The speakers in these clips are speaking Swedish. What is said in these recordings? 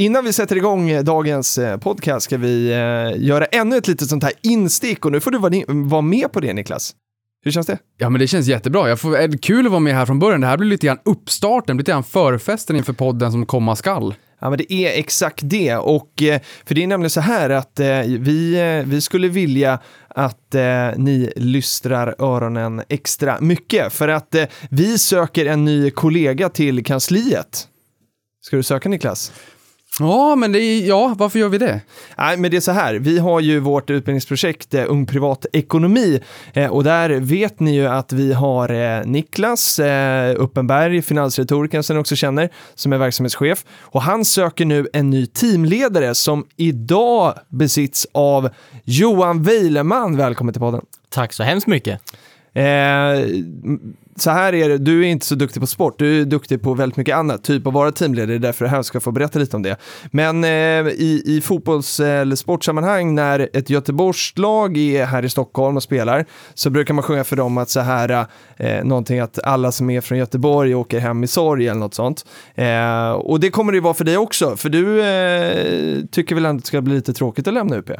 Innan vi sätter igång eh, dagens eh, podcast ska vi eh, göra ännu ett litet sånt här instick och nu får du vara, med på det Niklas. Hur känns det? Ja, men det känns jättebra. Jag får, är kul att vara med här från början. Det här blir lite grann uppstarten, lite grann förfesten inför podden som komma skall. Ja, men det är exakt det. Och, för det är nämligen så här att vi, vi skulle vilja att eh, ni lystrar öronen extra mycket. För att eh, vi söker en ny kollega till kansliet. Ska du söka Niklas? Ja, men det är, ja, varför gör vi det? Nej, men det är så här, vi har ju vårt utbildningsprojekt eh, Ung Privat Ekonomi eh, och där vet ni ju att vi har eh, Niklas eh, Uppenberg, finansretoriken som ni också känner, som är verksamhetschef och han söker nu en ny teamledare som idag besitts av Johan Weileman. Välkommen till podden. Tack så hemskt mycket. Eh, så här är det, du är inte så duktig på sport, du är duktig på väldigt mycket annat, typ att vara teamledare, det är därför du här ska få berätta lite om det. Men eh, i, i fotbolls eller sportsammanhang när ett Göteborgslag är här i Stockholm och spelar så brukar man sjunga för dem att så här, eh, någonting att alla som är från Göteborg åker hem i sorg eller något sånt. Eh, och det kommer det vara för dig också, för du eh, tycker väl ändå att det ska bli lite tråkigt att lämna UP?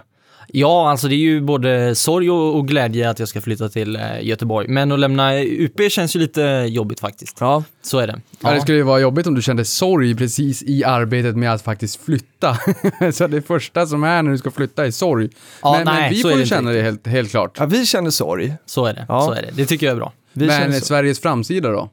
Ja, alltså det är ju både sorg och, glädje att jag ska flytta till eh, Göteborg. Men att lämna UP känns ju lite jobbigt faktiskt. Ja. Så är det. Ja. det skulle ju vara jobbigt om du kände sorg precis i arbetet med att faktiskt flytta. så det första som är när du ska flytta är sorg. Ja, men, nej, men vi så får ju det känna det helt, helt klart. Ja, vi känner sorg. Så är det. Ja. Så är det. Det tycker jag är bra. Vi men. Sveriges framsida då?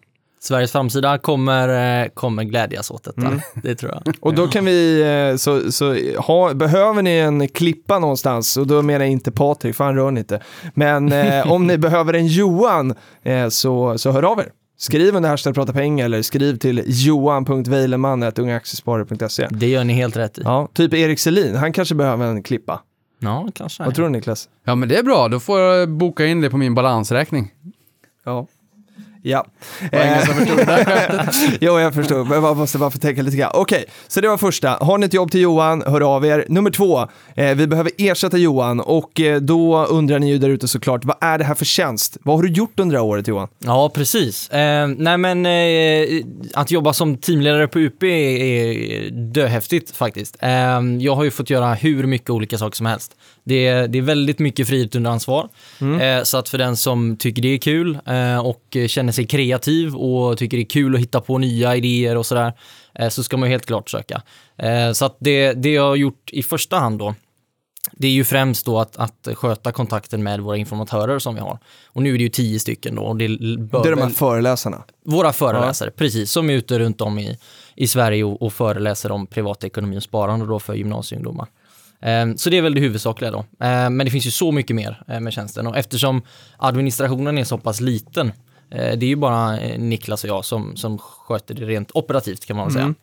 Sveriges framsida kommer, eh, kommer glädjas åt detta. Mm. Det tror jag. Och då kan vi, eh, så, så ha, behöver ni en klippa någonstans, och då menar jag inte Patrik, för han rör ni inte. Men eh, om ni behöver en Johan, eh, så, så hör av er. Skriv under hashtag prata pengar eller skriv till johan.weileman.ungaaktiesparare.se. Det gör ni helt rätt i. Ja, Ja, typ Erik Selin, han kanske behöver en klippa. kanske. Vad tror du Niklas? Ja, men det är bra. Då får jag boka in det på min balansräkning. Ja. Ja. förstod jo, jag förstår. Men man måste bara få tänka lite grann. Okej, så det var första. Har ni ett jobb till Johan, hör av er. Nummer två, eh, vi behöver ersätta Johan och eh, då undrar ni ju där ute såklart, vad är det här för tjänst? Vad har du gjort under det här året Johan? Ja, precis. Eh, nej men eh, att jobba som teamledare på UP är, är döhäftigt faktiskt. Eh, jag har ju fått göra hur mycket olika saker som helst. Det är, det är väldigt mycket frihet under ansvar. Eh, så att för den som tycker det är kul eh, och känner sig kreativ och tycker det är kul att hitta på nya idéer och sådär, eh, så ska man helt klart söka. Så att det, det jag har gjort i första hand då, det är ju främst då att, att sköta kontakten med våra informatörer som vi har. Och nu är det ju tio stycken då. Och det bör Det är de här föreläsarna. våra föreläsare, precis, som är ute runt om i, i Sverige och, och föreläser om privatekonomi och sparande då för gymnasieungdomar. Ehm, så det är väl det huvudsakliga då. Ehm, men det finns ju så mycket mer eh, med tjänsten och eftersom administrationen är så pass liten, eh, det är ju bara eh, Niklas och jag som, som sköter det rent operativt kan man väl säga.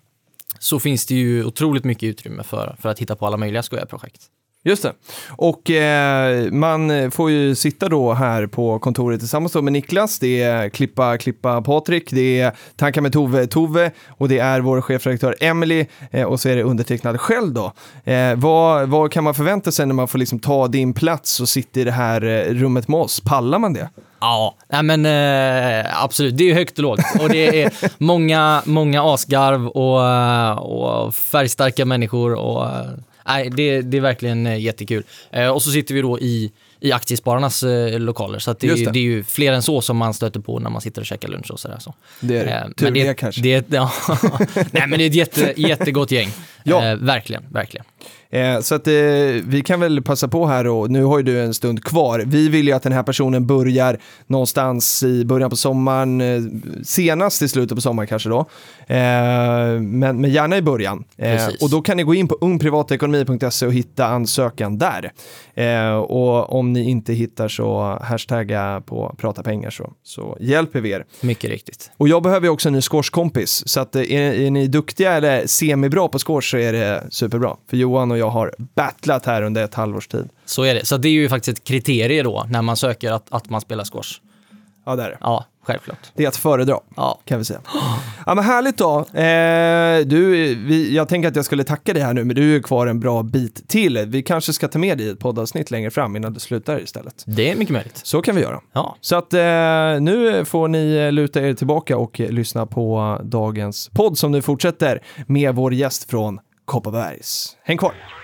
Så finns det ju otroligt mycket utrymme för, för att hitta på alla möjliga skojiga projekt. Just det. Och eh, man får ju sitta då här på kontoret tillsammans med Niklas, det är Klippa Klippa Patrik, det är Tankar med Tove Tove och det är vår chefredaktör Emily eh, och så är det undertecknad själv då. Eh, vad, vad kan man förvänta sig när man får liksom ta din plats och sitta i det här eh, rummet med oss? Pallar man det? Ja, nej men eh, absolut. Det är högt och lågt. Och det är många, många asgarv och, eh, och färgstarka människor. Och, eh, nej, det, det är verkligen eh, jättekul. Eh, och så sitter vi då i, i Aktiespararnas eh, lokaler. Så det, det. det är ju fler än så som man stöter på när man sitter och käkar lunch och sådär. Så. Det är det. Tur det, kanske. Det ja, nej men det är ett jätte, jättegott gäng. Ja. Eh, verkligen, verkligen. Eh, så att eh, vi kan väl passa på här och nu har ju du en stund kvar. Vi vill ju att den här personen börjar någonstans i början på sommaren, eh, senast i slutet på sommaren kanske då. Eh, men, men gärna i början. Eh, och då kan ni gå in på ungprivatekonomi.se och hitta ansökan där. Och om ni inte hittar så hashtagga på prata pengar så, så hjälper vi er. Mycket riktigt. Och jag behöver ju också en ny squashkompis. Så att är, är ni duktiga eller semibra på squash så är det superbra. För Johan och jag har battlat här under ett halvårs tid. Så är det. Så det är ju faktiskt ett kriterie då när man söker att, att man spelar squash. Ja, där är det. Ja, självklart. Det är att föredra, Ja. kan vi säga. Ja, men härligt då. Eh, du, vi, jag tänker att jag skulle tacka dig här nu, men du är kvar en bra bit till. Vi kanske ska ta med dig i ett poddavsnitt längre fram innan du slutar istället. Det är mycket möjligt. Så kan vi göra. Ja. Så att eh, nu får ni luta er tillbaka och lyssna på dagens podd som nu fortsätter med vår gäst från Kopparbergs. Häng kvar!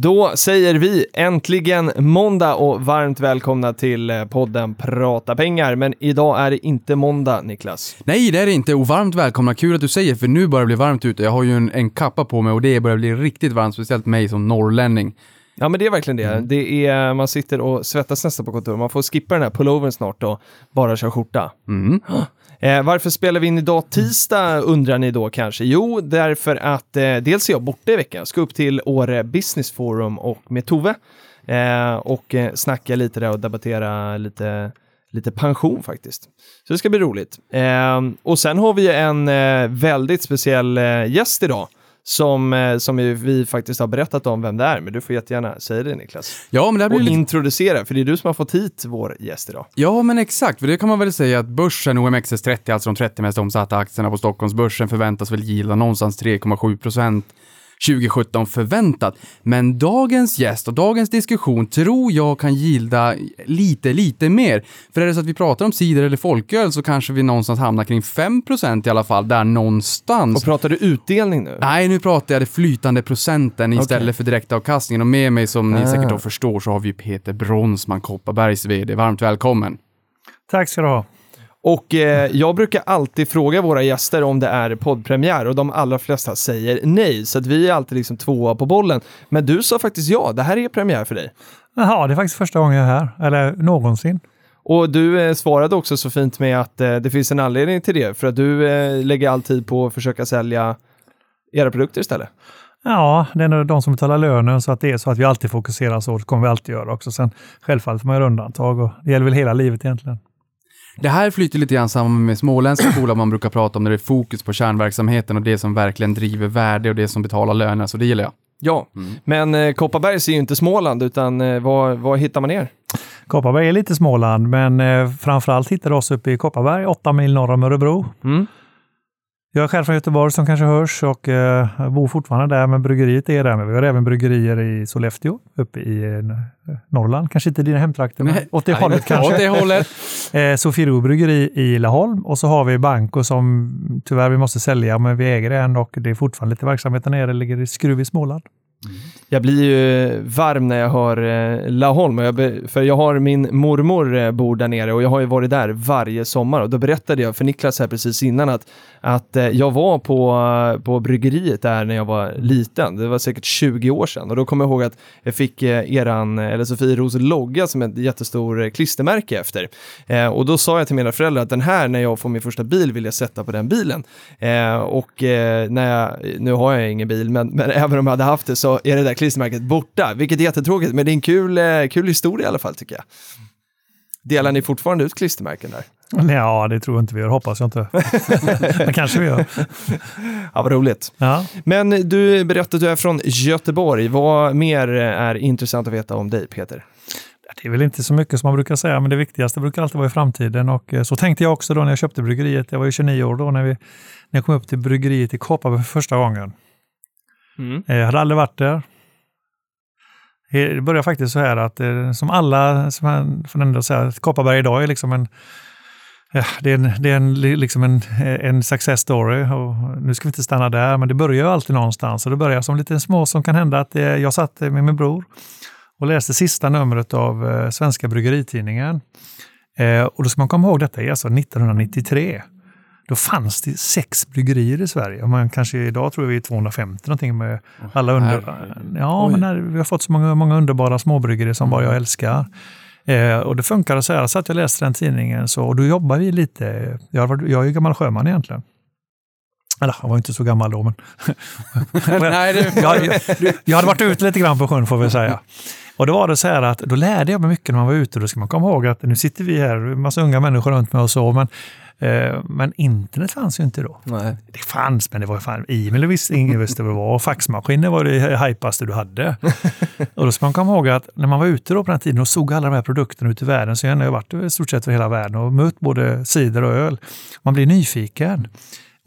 Då säger vi äntligen måndag och varmt välkomna till eh, podden Prata pengar. Men idag är det inte måndag, Niklas. Nej, det är det inte. Och varmt välkomna. Kul att du säger, för nu börjar det bli varmt ute. Jag har ju en, en kappa på mig och det börjar bli riktigt varmt, speciellt mig som norrlänning. Ja, men det är verkligen det. det är, man sitter och svettas nästan på kontoret. Man får skippa den här pullovern snart och bara köra skjorta. Mm. Eh, varför spelar vi in idag tisdag undrar ni då kanske? Jo, därför att eh, dels är jag borta i veckan. Jag ska upp till Åre Business Forum och med Tove eh, och eh, snacka lite där och debattera lite, lite pension faktiskt. Så det ska bli roligt. Eh, och sen har vi en eh, väldigt speciell gäst idag som, eh, som vi, faktiskt har berättat om vem det är, men du får jättegärna säga det Niklas. Ja, men det blir Och lite... introducera, för det är du som har fått hit vår gäst idag. Ja, men exakt. För det kan man väl säga att börsen OMXS30, alltså de 30 mest omsatta aktierna på Stockholmsbörsen, förväntas väl gilla någonstans 3,7 procent 2017 förväntat. Men dagens gäst och dagens diskussion tror jag kan gilda lite, lite mer. För är det så att vi pratar om cider eller folköl så kanske vi någonstans hamnar kring 5 procent i alla fall, där någonstans. Och pratar du utdelning nu? Nej, nu pratar jag det flytande procenten istället Okej. för direktavkastningen. Och med mig, som ni Ah. säkert då förstår, så har vi Peter Bronsman, Kopparbergs VD. Varmt välkommen. Tack ska du ha. Och eh, jag brukar alltid fråga våra gäster om det är poddpremiär och de allra flesta säger nej, så att vi är alltid liksom tvåa på bollen. Men du sa faktiskt ja, det här är premiär för dig. Jaha, det är faktiskt första gången jag är här, eller någonsin. Och du eh, svarade också så fint med att eh, det finns en anledning till det, för att du eh, lägger all tid på att försöka sälja era produkter istället. Ja, det är de som betalar lönen så att det är så att vi alltid fokuserar så. Det kommer vi alltid göra också. Sen självfallet får man göra undantag och det gäller väl hela livet egentligen. Det här flyter lite grann samman med småländska bolag man brukar prata om när det är fokus på kärnverksamheten och det som verkligen driver värde och det som betalar löner, så det gillar jag. Ja, men eh, Kopparbergs är ju inte Småland, utan eh, var, var hittar man er? Kopparberg är lite Småland, men eh, framförallt hittar du oss uppe i Kopparberg, åtta mil norr om Örebro. Mm. Jag är själv från Göteborg som kanske hörs och eh, bor fortfarande där, men bryggeriet är där. Men vi har även bryggerier i Sollefteå, uppe i eh, Norrland. Kanske inte dina hemtrakter, men åt det hållet kanske. Åt det hållet. Eh, Sofiero bryggeri i Laholm och så har vi Banco som tyvärr vi måste sälja, men vi äger den och det är fortfarande lite verksamhet där nere. Det ligger i Skruv i Småland. Mm. Jag blir ju varm när jag hör eh, Laholm, jag be- för jag har min mormor eh, bor där nere och jag har ju varit där varje sommar och då berättade jag för Niklas här precis innan att, att eh, jag var på, eh, på bryggeriet där när jag var liten, det var säkert 20 år sedan och då kommer jag ihåg att jag fick eh, eran, eh, eller Sofieros logga som ett jättestor eh, klistermärke efter. Och då sa jag till mina föräldrar att den här när jag får min första bil vill jag sätta på den bilen. Och när jag, nu har jag ingen bil, men, men även om jag hade haft det så är det där klistermärket borta, vilket är jättetråkigt, men det är en kul, eh, kul historia i alla fall tycker jag. Delar ni fortfarande ut klistermärken där? Ja, det tror jag inte vi gör, hoppas jag inte. men kanske vi gör. Ja, vad roligt. Ja. Men du berättade att du är från Göteborg. Vad mer är intressant att veta om dig, Peter? Det är väl inte så mycket som man brukar säga, men det viktigaste brukar alltid vara i framtiden. Och eh, så tänkte jag också då när jag köpte bryggeriet. Jag var ju 29 år då när, vi, när jag kom upp till bryggeriet i Kopparberg för första gången. Mm. Eh, jag hade aldrig varit där. Eh, det börjar faktiskt så här att eh, som alla, som man får ändå säga, att Kopparberg idag är liksom en Ja, det är, en, det är en, liksom en, en success story. Och nu ska vi inte stanna där, men det börjar ju alltid någonstans. Och det börjar som lite små som kan hända att jag satt med min bror och läste sista numret av Svenska Bryggeritidningen. Eh, och då ska man komma ihåg, detta är alltså 1993. Då fanns det sex bryggerier i Sverige. Man kanske idag tror vi är 250 någonting med alla under... Ja, Oj. men när, vi har fått så många, många underbara småbryggerier som bara jag älskar. Eh, och det funkade så här, så att jag läste den tidningen så, och då jobbar vi lite, jag, varit- jag är ju gammal sjöman egentligen. Eller jag var inte så gammal då, men Nej, det jag, jag, jag hade varit ute lite grann på sjön får vi säga. Och då var det så här att då lärde jag mig mycket när man var ute. Då ska man komma ihåg att nu sitter vi här, en massa unga människor runt mig och så, men, eh, men internet fanns ju inte då. Nej. Det fanns, men det var fan, e-mail visste ingen visste vad det var. Och faxmaskiner var det hypaste du hade. och då ska man komma ihåg att när man var ute då på den tiden och såg alla de här produkterna ute i världen, så jag har varit i stort sett över hela världen och mött både cider och öl. Man blir nyfiken.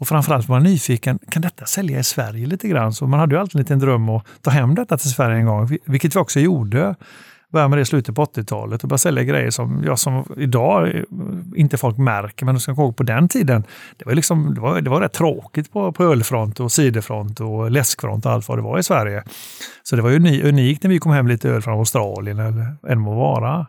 Och framförallt var man nyfiken, kan detta sälja i Sverige lite grann? Så man hade ju alltid en liten dröm att ta hem detta till Sverige en gång, vilket vi också gjorde. Började med det i slutet på 80-talet och började sälja grejer som, ja, som idag eh, inte folk märker, men du ska komma ihåg på den tiden, det var, liksom, det var, det var rätt tråkigt på, på ölfront och ciderfront och läskfront och allt vad det var i Sverige. Så det var ju unikt när vi kom hem lite öl från Australien eller än må vara.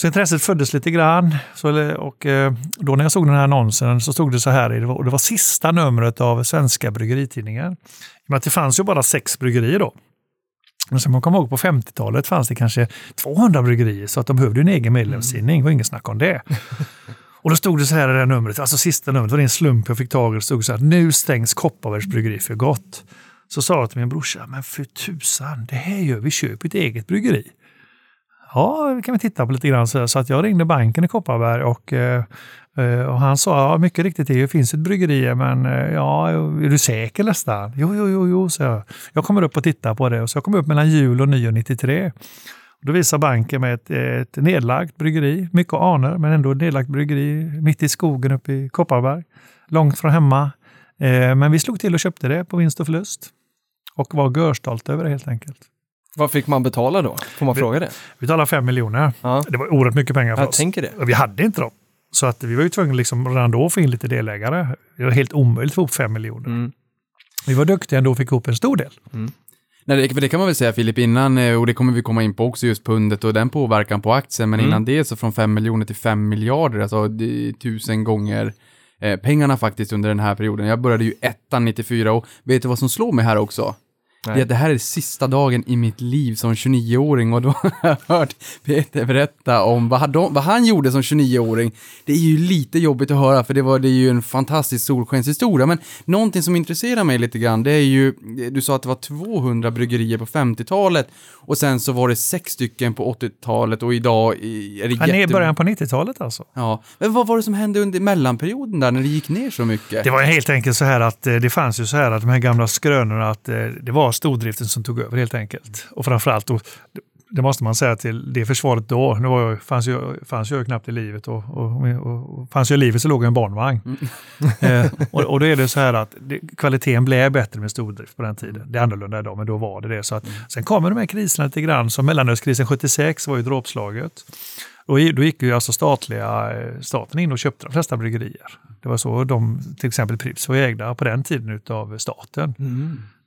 Så intresset föddes lite grann. Så, och eh, då när jag såg den här annonsen så stod det så här, det var, och det var sista numret av Svenska Bryggeritidningen. Men det fanns ju bara sex bryggerier då. Men som man kommer ihåg på 50-talet fanns det kanske 200 bryggerier så att de behövde en egen medlemstidning. Det var inget snack om det. Och då stod det så här i det här numret, alltså sista numret, det var en slump jag fick tag i. Det stod så här, nu stängs Kopparbergs bryggeri för gott. Så sa jag till min brorsa, men för tusan, det här gör vi, köper ett eget bryggeri. Ja, det kan vi titta på lite grann. Så, så att jag ringde banken i Kopparberg och, eh, eh och han sa, ja mycket riktigt, det finns ett bryggeri, men eh, ja, är du säker nästan? Jo, jo, jo, jo, så jag. Jag kommer upp och tittar på det. Så jag kom upp mellan jul och nyår 93. Då visar banken med ett, ett nedlagt bryggeri, mycket aner, men ändå ett nedlagt bryggeri mitt i skogen uppe i Kopparberg. Långt från hemma. Eh, men vi slog till och köpte det på vinst och förlust. Och var görstolta över det helt enkelt. Vad fick man betala då? Får man Vi- fråga det? Vi betalade fem miljoner. Ja. Det var oerhört mycket pengar för Jag oss. tänker det. Vi hade inte dem. Så att vi var ju tvungna liksom redan då att få in lite delägare. Det var helt omöjligt att få ihop fem miljoner. Mm. Vi var duktiga ändå och fick ihop en stor del. Nej, det, det kan man väl säga Filip, innan, eh, och det kommer vi komma in på också, just pundet och den påverkan på aktien, men Mm. innan det så från 5 miljoner till 5 miljarder, alltså tusen gånger eh, pengarna faktiskt under den här perioden. Jag började ju ettan 94 och vet du vad som slår mig här också? Det Nej. är att det här är sista dagen i mitt liv som 29-åring och då har jag hört Peter berätta om vad, de, vad han gjorde som 29-åring. Det är ju lite jobbigt att höra för det, var, det är ju en fantastisk solskenshistoria. Men någonting som intresserar mig lite grann det är ju, du sa att det var 200 bryggerier på 50-talet och sen så var det sex stycken på 80-talet och idag är det Han är i jätte- början på 90-talet alltså. Ja, men vad var det som hände under mellanperioden där när det gick ner så mycket? Det var helt enkelt så här att eh, det fanns ju så här att de här gamla skrönorna att eh, det var stordriften som tog över helt enkelt. Och framförallt då, det måste man säga till det försvaret då, nu var jag, fanns, ju, fanns jag knappt i livet och, och, och, och fanns jag i livet så låg en barnvagn. eh, och, och då är det så här att det, kvaliteten blev bättre med stordrift på den tiden. Det är annorlunda idag, men då var det det. Så att, Sen kommer de här kriserna lite grann, som mellanölskrisen 76 var ju dråpslaget. Och i- då gick ju alltså statliga, eh, staten in och köpte de flesta bryggerier. Det var så de, till exempel Pripps var ägda på den tiden utav staten.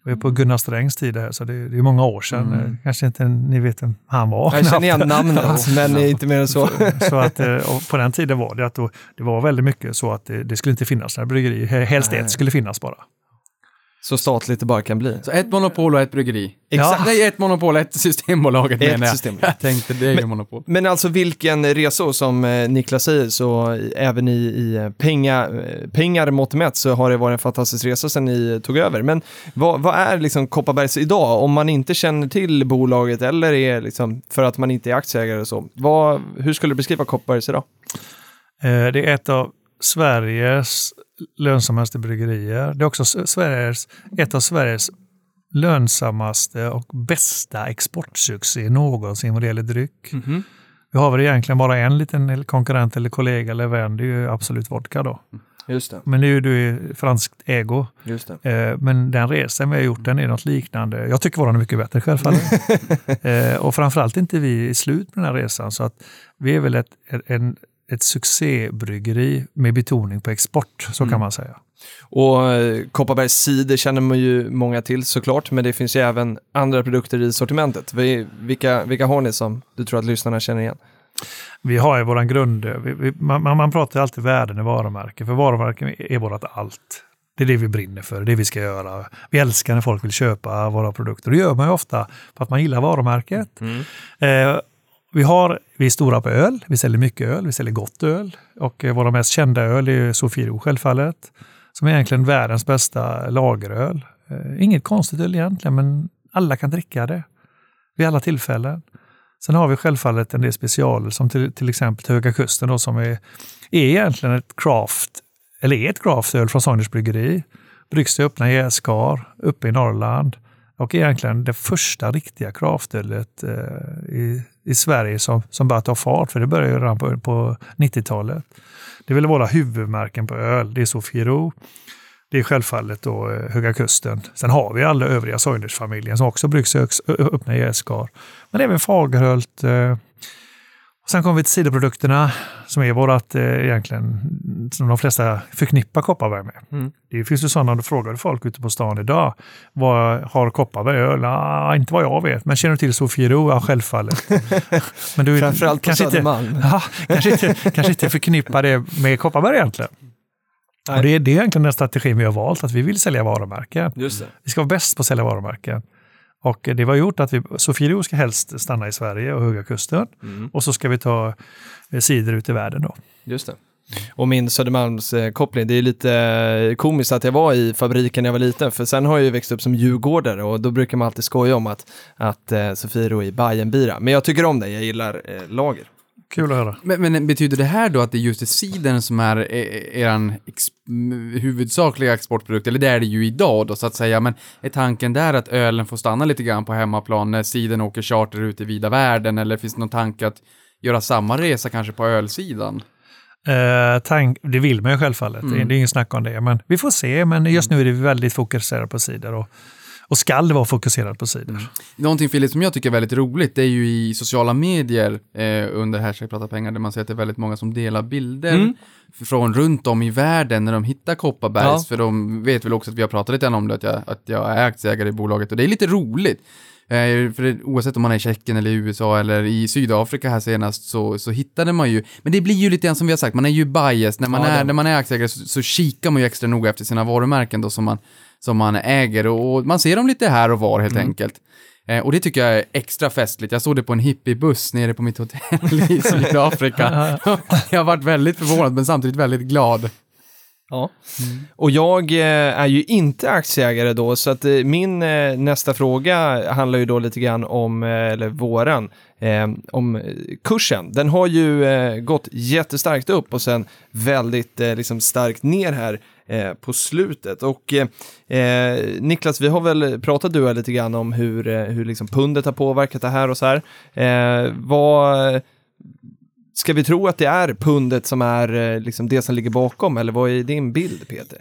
Det var på Gunnar Strängs tid, här, så det, är många år sedan. Eh, Kanske inte ni vet vem han var. Jag känner igen namnet, men inte mer än så. så att, eh, på den tiden var det att då, det var väldigt mycket så att det, det skulle inte finnas några bryggerier. Helst ett skulle finnas bara. Så statligt det bara kan bli. Så ett monopol och ett bryggeri. Exakt. Nej, ett monopol och ett Systembolaget Ett menar jag. Systembolag. Jag tänkte det är ju monopol. Men alltså vilken resa som eh, Niklas säger så även i, i eh, penga, eh, pengar mått mätt så har det varit en fantastisk resa sedan ni tog över. Men vad, vad är liksom Kopparbergs idag om man inte känner till bolaget eller är liksom för att man inte är aktieägare och så? Vad, hur skulle du beskriva Kopparbergs idag? Det är ett av Sveriges lönsammaste bryggerier. Det är också Sveriges, ett av Sveriges lönsammaste och bästa exportsuccé någonsin vad det gäller dryck. Vi har väl egentligen bara en liten konkurrent eller kollega eller vän, det är ju Absolut Vodka då. Just det. Men det är ju du är franskt ägo. Just det. Eh, Men den resan vi har gjort, den är något liknande. Jag tycker våran är mycket bättre självfallet. Eh, och framförallt inte vi i slut med den här resan. Så att vi är väl ett, en, ett succébryggeri med betoning på export, så kan man säga. Och eh, Kopparbergs cider känner man ju många till såklart, men det finns ju även andra produkter i sortimentet. Vi- Vilka, vilka har ni som du tror att lyssnarna känner igen? Vi har ju våran grund... Vi, vi, man, man pratar alltid värden i varumärken, för varumärken är vårt allt. Det är det vi brinner för, det är det vi ska göra. Vi älskar när folk vill köpa våra produkter. Det gör man ju ofta för att man gillar varumärket. Eh, vi, har, vi är stora på öl, vi säljer mycket öl, vi säljer gott öl. Och eh, våra mest kända öl är Sofiero självfallet, som är egentligen världens bästa lageröl. Eh, inget konstigt öl egentligen, men alla kan dricka det vid alla tillfällen. Sen har vi självfallet en del specialer som till, till exempel Höga Kusten då, som är, är egentligen ett craft, eller är ett craftöl från Sagners bryggeri. Bryggs i öppna jäskar uppe i Norrland och egentligen det första riktiga kraftölet eh, i, i Sverige som, som börjat ta fart, för det började ju redan på, på 90-talet. Det är väl våra huvudmärken på öl. Det är Sofiero, det är självfallet då eh, Höga Kusten. Sen har vi alla övriga Soinders-familjen som också bryggs i högs- öppna jäskar. Men även Fagerhult. Eh, sen kommer vi till sidoprodukterna som är vårat eh, egentligen, som de flesta förknippar Kopparberg med. Mm. Det finns ju sådana, du folk ute på stan idag, vad har Kopparberg öl? Ah, inte vad jag vet, men känner du till Sofiero? Ja, självfallet. men du Framförallt på kanske inte, Södermalm. ja, kanske, inte, kanske inte förknippar det med Kopparberg egentligen. Nej. Och det, är, det är egentligen den strategin vi har valt, att vi vill sälja varumärken. Just det. Vi ska vara bäst på att sälja varumärken. Och det var gjort att vi, Sofiero ska helst stanna i Sverige och Höga Kusten. Mm. Och så ska vi ta eh, sidor ut i världen då. Just det. Och min Södermalmskoppling, det är lite eh, komiskt att jag var i fabriken när jag var liten, för sen har jag ju växt upp som djurgårdare och då brukar man alltid skoja om att, att eh, Sofiero är Bajenbira. Men jag tycker om det, jag gillar eh, lager. Kul att höra. Men, men betyder det här då att det är just cidern som är er, eran ex, m- huvudsakliga exportprodukt? Eller det är det ju idag då så att säga, men är tanken där att ölen får stanna lite grann på hemmaplan när cidern åker charter ut i vida världen? Eller finns det någon tanke att göra samma resa kanske på ölsidan? Eh, tank, det vill man ju självfallet, det, är- det är ingen snack om det. Men vi får se, men just nu är det väldigt fokuserat på sidor. Och, och skall vara fokuserat på sidor. Någonting Filip som jag tycker är väldigt roligt, det är ju i sociala medier eh, under hashtag prata pengar där man ser att det är väldigt många som delar bilder Mm. från runt om i världen när de hittar Kopparbergs, Ja. för de vet väl också att vi har pratat lite om det, att jag, att jag är aktieägare i bolaget och det är lite roligt. Eh, för det, oavsett om man är i Tjeckien eller i USA eller i Sydafrika här senast så, så hittade man ju, men det blir ju lite grann som vi har sagt, man är ju biased, när man, Ja, är, det- när man är aktieägare så, så kikar man ju extra noga efter sina varumärken då som man, som man äger och, man ser dem lite här och var helt enkelt. Eh, och det tycker jag är extra festligt. Jag såg det på en hippiebuss nere på mitt hotell i Sydafrika. jag har varit väldigt förvånad men samtidigt väldigt glad. Ja. Och jag eh, är ju inte aktieägare då, så att eh, min eh, nästa fråga handlar ju då lite grann om, eller våran, om kursen. Den har ju gått jättestarkt upp och sen väldigt liksom starkt ner här eh, på slutet. Och eh, eh, Niklas, vi har väl pratat du lite grann om hur, eh, hur liksom pundet har påverkat det här och så här. Eh, vad... Ska vi tro att det är pundet som är liksom det som ligger bakom, eller vad är din bild, Peter?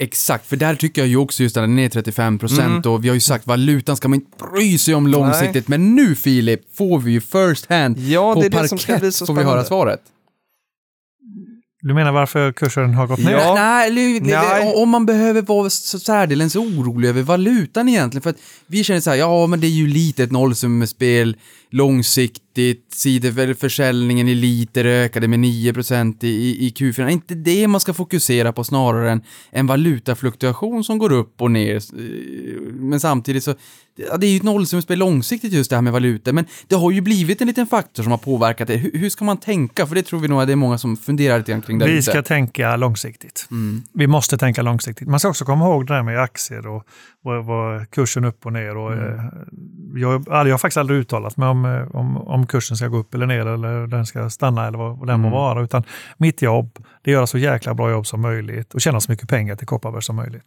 Exakt, för där tycker jag ju också just att den är 35 procent och vi har ju sagt valutan ska man inte bry sig om långsiktigt. Men nu Filip får vi ju first hand Ja, på det är det parkett som ska bli så får vi höra svaret. Du menar varför kursen har gått ner? Ja. Nej, eller, Nej. om man behöver vara så särdeles orolig över valutan egentligen. För att vi känner så här, ja men det är ju lite ett nollsummespel, långsiktigt, sidoförsäljningen i liter ökade med 9% i, i, i Q4. Det är inte det man ska fokusera på snarare än en valutafluktuation som går upp och ner. Eh, Men samtidigt så, ja, det är ju ett nollsummespel långsiktigt just det här med valuta, men det har ju blivit en liten faktor som har påverkat det. Hur, hur ska man tänka? För det tror vi nog att det är många som funderar lite kring det. Vi ska tänka långsiktigt. Mm. Vi måste tänka långsiktigt. Man ska också komma ihåg det där med aktier och vad, vad kursen upp och ner. Och, Mm. eh, jag, jag har faktiskt aldrig uttalat mig om, eh, om, om kursen ska gå upp eller ner eller den ska stanna eller vad, den må Mm. vara. Utan mitt jobb det är att göra så jäkla bra jobb som möjligt och tjäna så mycket pengar till Kopparberg som möjligt.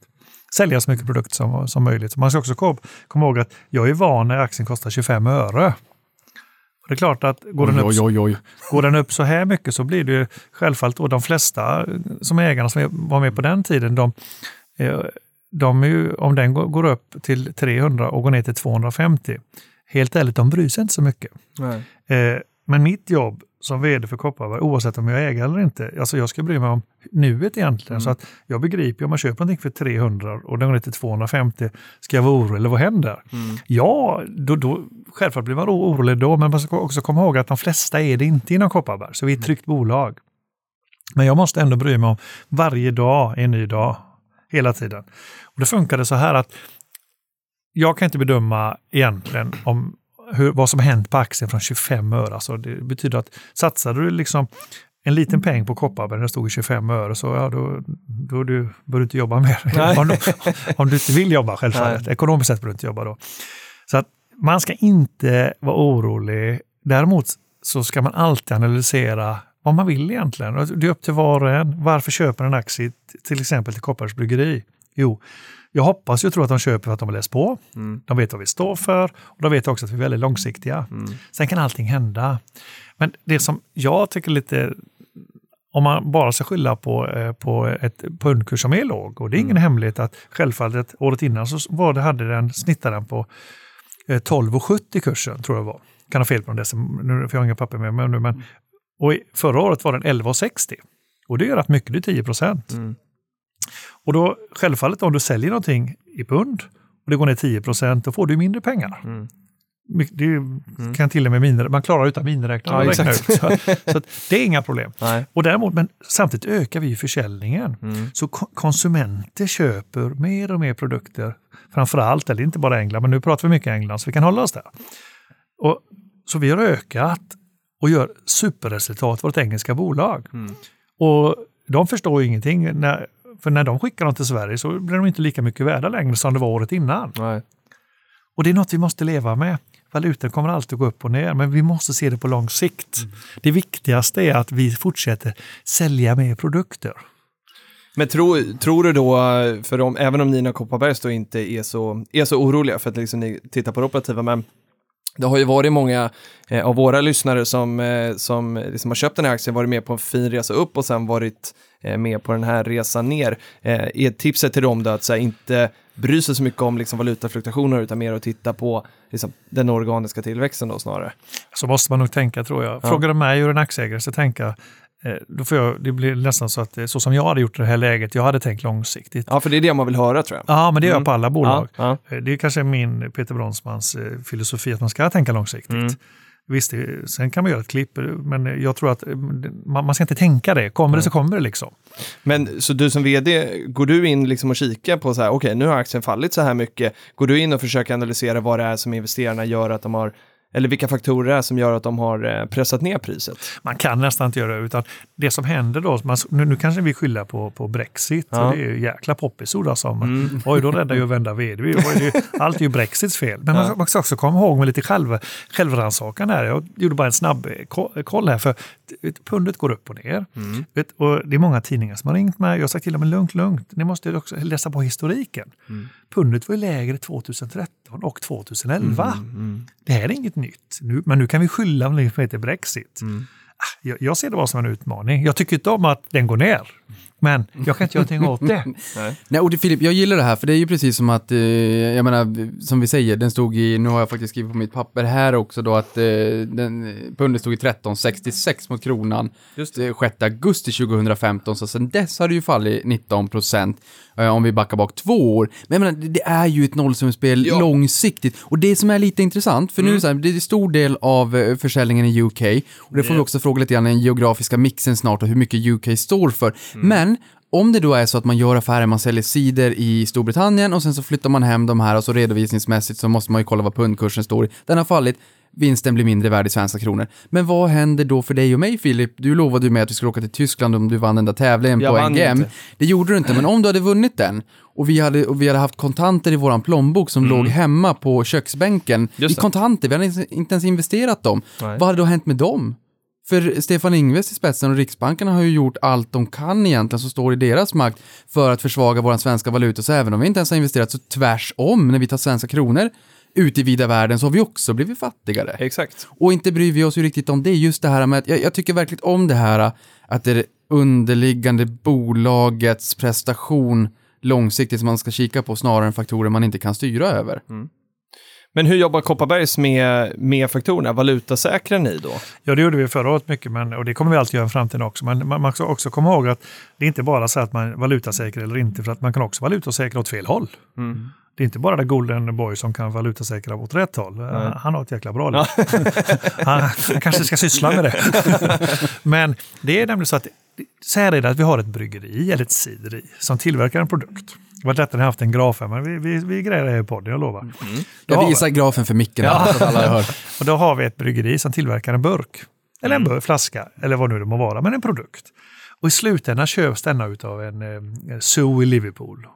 Sälja så mycket produkter som, som möjligt. Man ska också kom, komma ihåg att jag är van när aktien kostar 25 öre. Det är klart att går den upp Oj, oj, oj. Går den upp så här mycket så blir det ju självfallet, och de flesta som är ägarna som var med på den tiden, de, eh, de ju, om den går- upp till 300 och går ner till 250, helt ärligt, de bryr sig inte så mycket. Eh, Men mitt jobb som vd för Kopparberg, oavsett om jag ägare eller inte, alltså jag ska bry mig om nuet egentligen. Så att jag begriper, om man köper någonting för 300 och den går ner till 250, ska jag vara orolig eller vad händer? Ja, då, då, självklart blir man oro- orolig då, men man ska också komma ihåg att de flesta är det inte inom Kopparberg, så vi är ett tryggt bolag. Men jag måste ändå bry mig om varje dag är en ny dag, hela tiden. Och det funkade så här att jag kan inte bedöma egentligen om hur, vad som hänt på aktien från 25 öre. Alltså det betyder att satsade du liksom en liten peng på Kopparberg när det stod i 25 öre så ja, då, då du, bör du inte jobba mer. Nej. om, du, om du inte vill jobba självfallet. Ekonomiskt sett bör du inte jobba då. Så att man ska inte vara orolig. Däremot så ska man alltid analysera vad man vill egentligen. Det är upp till var och en. Varför köper en aktie till exempel till Kopparbergs bryggeri? Jo, jag hoppas ju och tror att de köper för att de har läst på. De vet vad vi står för och de vet också att vi är väldigt långsiktiga. Sen kan allting hända. Men det som jag tycker lite om man bara ska skylla på, eh, på ett pundkurs som är låg, och det är ingen hemlighet att självfallet året innan så var det, hade den, snittade den på eh, 12,70 kursen, tror jag var. Kan ha fel på det, nu får jag inga papper med mig nu, men och förra året var den 11,60. Och det gör rätt mycket, det är 10 procent. Och då självfallet om du säljer någonting i pund och det går ner 10 procent, då får du mindre pengar. My- Det är ju- kan till och med miner, man klarar utan miniräknare Ja, ut. Så, så att det är inga problem. Nej. Och däremot, men samtidigt ökar vi försäljningen. Så ko- konsumenter köper mer och mer produkter. Framförallt, eller inte bara England, men nu pratar vi mycket England så vi kan hålla oss där. Och, så vi har ökat och gör superresultat, vårt engelska bolag. Och de förstår ju ingenting. När, för när de skickar dem till Sverige så blir de inte lika mycket värda längre som det var året innan. Nej. Och det är något vi måste leva med. Valutan kommer alltid att gå upp och ner, men vi måste se det på lång sikt. Det viktigaste är att vi fortsätter sälja mer produkter. Men tro, tror du då, för om, även om Nina Kopparbergs då inte är så, är så oroliga för att liksom ni tittar på det operativa, men det har ju varit många eh, av våra lyssnare som, eh, som liksom har köpt den här aktien, varit med på en fin resa upp och sen varit eh, med på den här resan ner. Är tipset till dem då att här, inte bry sig så mycket om liksom, valutafluktuationer utan mer att titta på liksom, den organiska tillväxten då snarare? Så måste man nog tänka tror jag. Frågar du mig hur en aktieägare ska tänka, då får jag, det blir nästan så att är så som jag hade gjort i det här läget, jag hade tänkt långsiktigt. Ja, för det är det man vill höra tror jag. Ja, men det gör Mm. jag på alla bolag. Ja, Eh, Det är kanske min Peter Bronsmans eh, filosofi att man ska tänka långsiktigt. Mm. Visst, sen kan man göra ett klipp, eh, men jag tror att eh, man, man ska inte tänka det. Kommer det så kommer det liksom. Men så du som vd, går du in liksom och kikar på så här, okej nu har aktien fallit så här mycket, går du in och försöker analysera vad det är som investerarna gör att de har, eller vilka faktorer det är som gör att de har eh, pressat ner priset? Man kan nästan inte göra det, utan det som händer då, man, nu, nu kanske vi skyller på, på Brexit, Ja. det är ju jäkla poppisord alltså. Men, Oj, då räddar ju vända vd. Allt är ju Brexits fel. Men man, man ska också komma ihåg med lite själv, självrannsakan här. Jag gjorde bara en snabb eh, ko- koll här, för pundet går upp och ner. Vet, och det är många tidningar som har ringt mig. Jag har sagt till dem, lugnt, lugnt. Ni måste också läsa på historiken. Pundet var ju lägre 2013 och 2011. Det här är inget nytt. Nu, men nu kan vi skylla på det som heter Brexit. Ah, Jag, jag ser det bara som en utmaning. Jag tycker inte om att den går ner. Men jag kan inte göra någonting åt det. Nej, och det, Filip, jag gillar det här, för det är ju precis som att, eh, jag menar, som vi säger, den stod i, nu har jag faktiskt skrivit på mitt papper här också då, att eh, den, pundet stod i 13,66 mot kronan Just eh, 6 augusti 2015, så sen dess har det ju fallit 19 procent, eh, om vi backar bak två år. Men jag menar, det, det är ju ett nollsummespel Ja. långsiktigt, och det som är lite intressant, för nu är det så här, det är en stor del av eh, försäljningen i UK, och det får vi också fråga lite grann i den geografiska mixen snart, och hur mycket UK står för. Men om det då är så att man gör affärer, man säljer cider i Storbritannien och sen så flyttar man hem de här och så redovisningsmässigt så måste man ju kolla vad pundkursen står i. Den har fallit, vinsten blir mindre värd i svenska kronor. Men vad händer då för dig och mig Filip? Du lovade ju mig att vi skulle åka till Tyskland om du vann den där tävlingen Jag på NGM. inte. Det gjorde du inte, men om du hade vunnit den och vi hade, och vi hade haft kontanter i våran plånbok som låg hemma på köksbänken Mm. I kontanter, vi hade inte ens investerat dem. Nej. Vad hade då hänt med dem? För Stefan Ingves i spetsen och Riksbanken har ju gjort allt de kan egentligen som står i deras makt för att försvaga vår svenska valuta. Så även om vi inte ens har investerat så tvärsom när vi tar svenska kronor ut i vida världen så har vi också blivit fattigare. Exakt. Och inte bryr vi oss ju riktigt om det. Just det här med att jag, jag tycker verkligen om det här att det underliggande bolagets prestation långsiktigt som man ska kika på snarare än faktorer man inte kan styra över. Men hur jobbar Kopparbergs med, med faktorerna? Valutasäkrar ni då? Ja, det gjorde vi förra året mycket, men, och det kommer vi alltid göra i framtiden också. Men man, man ska också komma ihåg att det är inte bara så att man valutasäkrar eller inte, för att man kan också valutasäkra åt fel håll. Det är inte bara det Golden Boy som kan valutasäkra åt rätt håll. Han- Han har ett jäkla bra liv. han, han kanske ska syssla med det. Men det är nämligen så att så här är det att vi har ett bryggeri eller ett cideri som tillverkar en produkt. Det var detta ni har haft en graf här, men vi, vi, vi grejer det här i podden, jag lovar. Då Jag har vi- visar grafen för micken Ja. här, så att alla hör. och då har vi ett bryggeri som tillverkar en burk. Eller en burk, flaska, eller vad nu det må vara, men en produkt. Och i slutändan köps denna av en eh, Sue i Liverpool.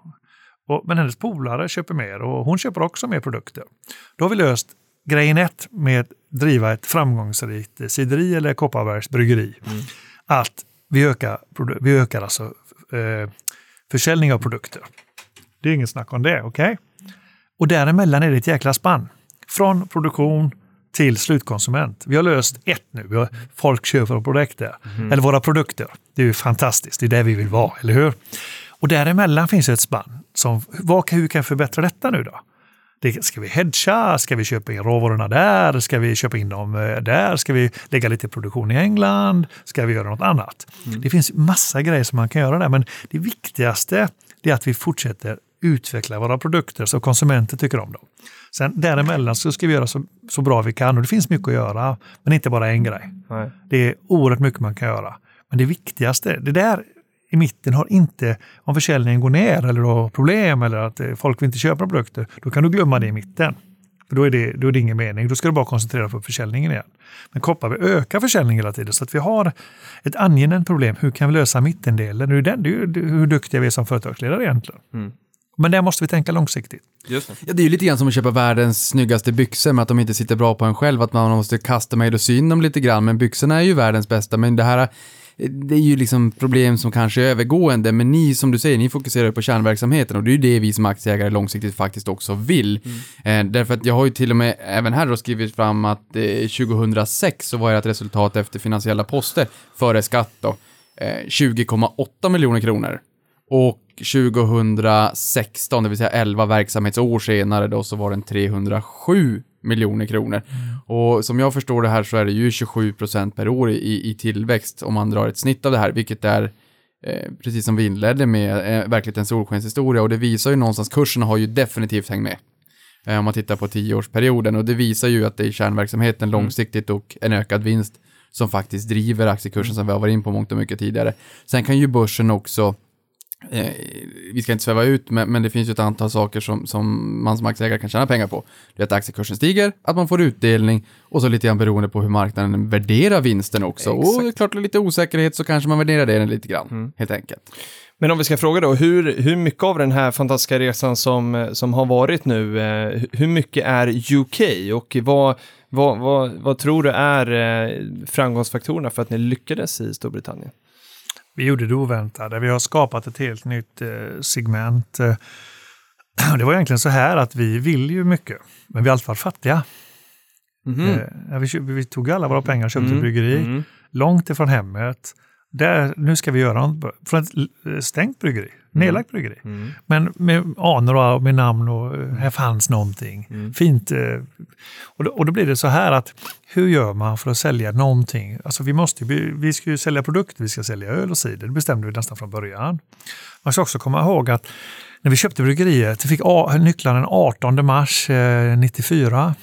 Och, men hennes polare köper mer och hon köper också mer produkter. Då har vi löst grejen ett med att driva ett framgångsrikt sideri eller Kopparbergs bryggeri, att vi ökar, vi ökar alltså eh, försäljning av produkter. Det är inget snack om det, okej? Och däremellan är det ett jäkla spann. Från produktion till slutkonsument. Vi har löst ett nu. Vi har, folk köper våra produkter. Eller våra produkter. Det är ju fantastiskt. Det är där vi vill vara, eller hur? Och däremellan finns ett spann. Som, vad, hur kan vi förbättra detta nu då? Det, ska vi hedga? Ska vi köpa in råvarorna där? Ska vi köpa in dem eh, där? Ska vi lägga lite produktion i England? Ska vi göra något annat? Det finns massa grejer som man kan göra där, men det viktigaste är att vi fortsätter utveckla våra produkter så konsumenter tycker om dem. Sen däremellan så ska vi göra så, så bra vi kan och det finns mycket att göra, men inte bara en grej. Nej. Det är oerhört mycket man kan göra. Men det viktigaste, det där i mitten har inte, om försäljningen går ner eller du har problem eller att eh, folk vill inte köpa produkter, då kan du glömma det i mitten. För då är det, då är det ingen mening, då ska du bara koncentrera dig på försäljningen igen. Men Kopparberg ökar försäljningen hela tiden så att vi har ett angenämt problem. Hur kan vi lösa mittendelen? Det är, den, det är ju hur duktiga vi är som företagsledare egentligen. Men där måste vi tänka långsiktigt. Just det. Ja, det är ju lite grann som att köpa världens snyggaste byxor med att de inte sitter bra på en själv, att man måste kasta mig och syn dem lite grann, men byxorna är ju världens bästa, men det här det är ju liksom problem som kanske är övergående, men ni som du säger, ni fokuserar på kärnverksamheten och det är ju det vi som aktieägare långsiktigt faktiskt också vill. Eh, därför att jag har ju till och med även här då skrivit fram att eh, 2006 så var ert resultat efter finansiella poster före skatt då eh, 20,8 miljoner kronor. Och 2016, det vill säga 11 verksamhetsår senare då, så var den 307 miljoner kronor. Och som jag förstår det här så är det ju 27 procent per år i, i tillväxt om man drar ett snitt av det här, vilket är eh, precis som vi inledde med, eh, verkligen en solskenshistoria och det visar ju någonstans, kurserna har ju definitivt hängt med. Eh, om man tittar på tioårsperioden och det visar ju att det är kärnverksamheten långsiktigt och en ökad vinst som faktiskt driver aktiekursen som vi har varit in på mångt och mycket tidigare. Sen kan ju börsen också Eh, vi ska inte sväva ut, men, men det finns ju ett antal saker som, som man som aktieägare kan tjäna pengar på. Det är att aktiekursen stiger, att man får utdelning och så lite grann beroende på hur marknaden värderar vinsten också. Och det är klart, lite osäkerhet så kanske man värderar det lite grann, helt enkelt. Men om vi ska fråga då, hur, hur mycket av den här fantastiska resan som, som har varit nu, eh, hur mycket är UK och vad, vad, vad, vad tror du är eh, framgångsfaktorerna för att ni lyckades i Storbritannien? Vi gjorde det oväntade. Vi har skapat ett helt nytt eh, segment. Eh, det var egentligen så här att vi vill ju mycket, men vi har alltid varit fattiga. Eh, vi, vi tog alla våra pengar och köpte ett bryggeri, Mm. långt ifrån hemmet. Där, nu ska vi göra något, från ett stängt bryggeri, nedlagt bryggeri. Mm. Men med anor och med namn och eh, här fanns någonting. Fint. eh, Och då, och då blir det så här att hur gör man för att sälja någonting? Alltså vi, måste, vi ska ju sälja produkter, vi ska sälja öl och cider. Det bestämde vi nästan från början. Man ska också komma ihåg att när vi köpte bryggeriet, vi fick nycklarna den 18 mars eh, 94.